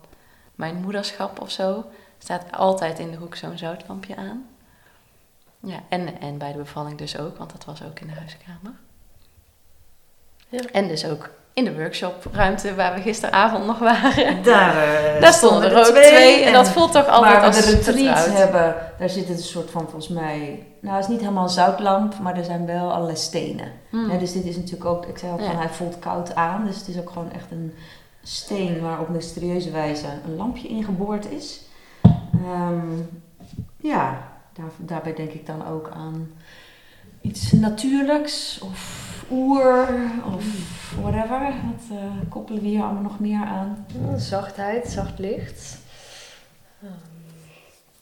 mijn moederschap of zo, staat altijd in de hoek zo'n zoutlampje aan. Ja, en, en bij de bevalling dus ook, want dat was ook in de huiskamer. Ja. En dus ook in de workshopruimte waar we gisteravond nog waren. Daar, eh, Daar stonden er ook twee. En dat voelt toch altijd waar als we de retreat vertrouwd. hebben, daar zit een soort van, volgens mij... Nou, het is niet helemaal een zoutlamp, maar er zijn wel allerlei stenen. Hmm. Dus dit is natuurlijk ook, ik zei Ja. van, hij voelt koud aan. Dus het is ook gewoon echt een steen waar op mysterieuze wijze een lampje ingeboord is. Ehm, ja, daar, daarbij denk ik dan ook aan iets natuurlijks of oer of whatever. Wat eh, koppelen we hier allemaal nog meer aan? Ja, Zachtheid, zacht licht.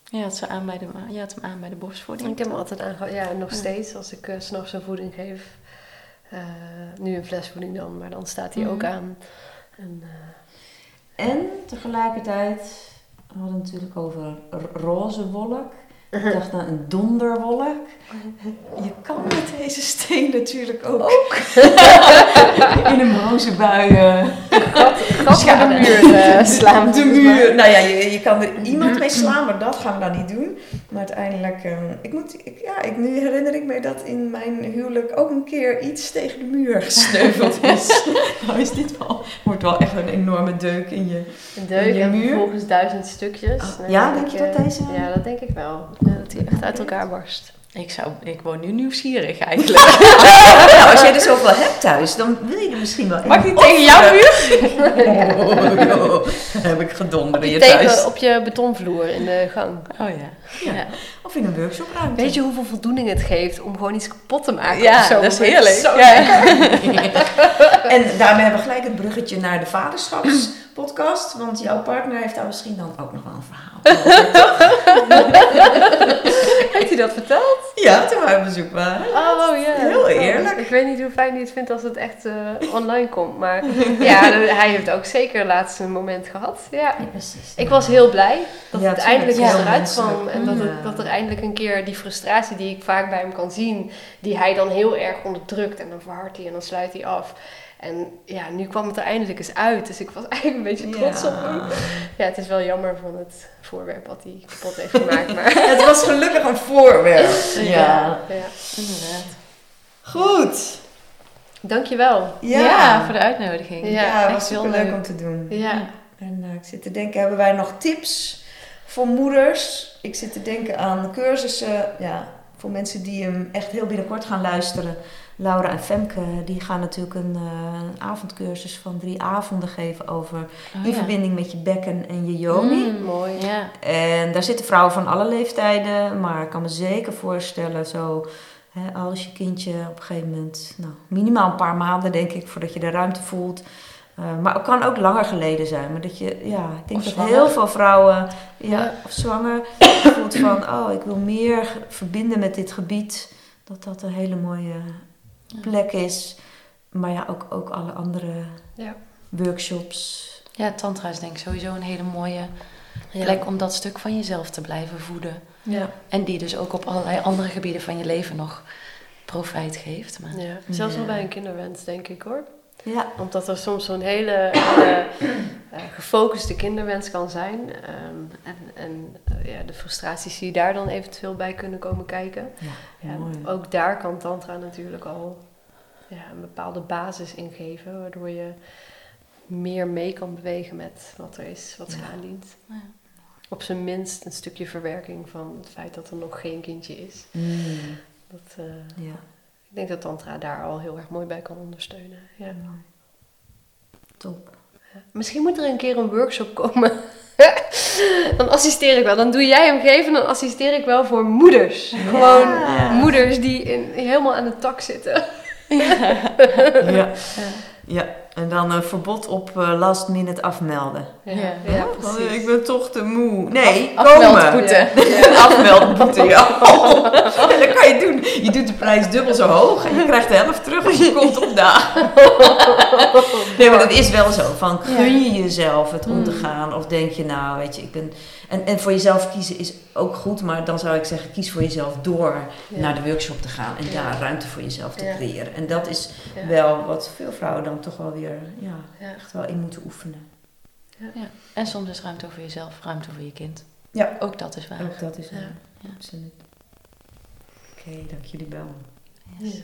Je had, ze aan bij de, je had hem aan bij de borstvoeding. Ik heb hem altijd aangehouden. Ja, nog Ja. steeds als ik s s'nachts een voeding geef. Eh, nu een flesvoeding dan, maar dan staat hij ook Mhm. aan. En, eh, En tegelijkertijd, we hadden het natuurlijk over roze wolk. Ik dacht aan een donderwolk. Je kan met deze steen natuurlijk ook, in een roze bui eh, Schade. de muur eh, slaan. de muur. Nou ja, je, je kan er iemand mee slaan, maar dat gaan we dan niet doen. Maar uiteindelijk, eh, ik moet, ik, ja, ik, nu herinner ik me dat in mijn huwelijk ook een keer iets tegen de muur gesneuveld is. nou is dit wel, wordt wel echt een enorme deuk in je Een deuk In je en muur? vervolgens duizend stukjes. Oh, ja, dat denk je ik, dat eh, deze- Ja, dat denk ik wel. Ja, dat hij echt uit elkaar barst. Ik, zou, ik word nu nieuwsgierig eigenlijk. nou, als jij er zoveel hebt thuis, dan wil je er misschien wel Mag ik tegen jouw muur? Oh, heb ik gedonderd in je thuis. op je betonvloer in de gang. Oh ja. Ja. Ja, Of in een workshopruimte. Weet je hoeveel voldoening het geeft om gewoon iets kapot te maken? ja of zo? dat is heerlijk. Zo Ja. En daarmee hebben we gelijk het bruggetje naar de vaderschapspodcast. Want jouw partner heeft daar misschien dan ook nog wel een verhaal over. Heeft hij dat verteld? Ja, toen wij op bezoek waren. Oh ja. Heel eerlijk. Ik weet niet hoe fijn hij het vindt als het echt eh, online komt. Maar ja, hij heeft ook zeker laatst een moment gehad. Ja. precies. Ik was heel blij dat Ja, het eindelijk Heel eruit menselijk. kwam. En dat, het, dat er eindelijk een keer die frustratie die ik vaak bij hem kan zien, die hij dan heel erg onderdrukt. En dan verhardt hij en dan sluit hij af. En ja, nu kwam het er eindelijk eens uit. Dus ik was eigenlijk een beetje trots op hem. Ja, het is wel jammer van het voorwerp wat hij kapot heeft gemaakt. Maar Het was gelukkig een voorwerp. Ja. ja. Inderdaad. Goed. Dankjewel. Ja. Ja. voor de uitnodiging. Ja, Ja, was heel super leuk leuk. om te doen. Ja. En eh, ik zit te denken, hebben wij nog tips voor moeders? Ik zit te denken aan cursussen, ja, voor mensen die hem echt heel binnenkort gaan luisteren. Laura en Femke, die gaan natuurlijk een, eh, een avondcursus van drie avonden geven over Oh, in ja. verbinding met je bekken en je yoni. Mm, Mooi. Ja. En daar zitten vrouwen van alle leeftijden, maar ik kan me zeker voorstellen, zo hè, als je kindje op een gegeven moment, nou, minimaal een paar maanden denk ik, voordat je de ruimte voelt. Eh, maar het kan ook langer geleden zijn, maar dat je, ja, ik denk Of dat zwanger. heel veel vrouwen, ja, Ja. of zwanger, voelt van, oh, ik wil meer verbinden met dit gebied, dat dat een hele mooie plek is. Maar ja, ook, ook alle andere Ja. workshops. ja, tantra is denk ik sowieso een hele mooie Ja. plek om dat stuk van jezelf te blijven voeden. Ja. En die dus ook op allerlei andere gebieden van je leven nog profijt geeft. Maar... ja. Zelfs wel Ja. bij een kinderwens, denk ik hoor. Ja, Omdat er soms zo'n hele eh, eh, gefocuste kinderwens kan zijn. Ehm, en en eh, ja, de frustraties die daar dan eventueel bij kunnen komen kijken. ja, ook daar kan Tantra natuurlijk al ja, een bepaalde basis in geven. Waardoor je meer mee kan bewegen met wat er is, wat zich Ja. aandient. Ja. Op zijn minst een stukje verwerking van het feit dat er nog geen kindje is. Mm. Dat, eh, Ja. Ik denk dat Tantra daar al heel erg mooi bij kan ondersteunen. Ja. Top. Misschien moet er een keer een workshop komen. dan assisteer ik wel. Dan doe jij hem geven, dan assisteer ik wel voor moeders. Gewoon Ja. moeders die in, helemaal aan de tak zitten. Ja. ja. En dan een verbod op eh, last minute afmelden. Ja, Ja. ja, Want, precies. eh, ik ben toch te moe. Nee, Afmeldboete. komen. Ja. Afmeldboete, ja. En dat kan je doen. Je doet de prijs dubbel zo hoog en je krijgt de helft terug als je komt opdagen. Nee, maar dat is wel zo. Van, gun je jezelf het om te gaan? Of denk je, nou, weet je, ik ben... En, en voor jezelf kiezen is ook goed, maar dan zou ik zeggen, kies voor jezelf door Ja. naar de workshop te gaan. En Ja. daar ruimte voor jezelf te Ja. creëren. En dat is Ja. wel wat veel vrouwen dan toch wel weer, ja, Ja. echt wel in moeten oefenen. En soms is ruimte voor jezelf, ruimte voor je kind. Ja. Ook dat is waar. Ook dat is Ja. waar. Absoluut. Oké, dank jullie wel. Yes. Ja.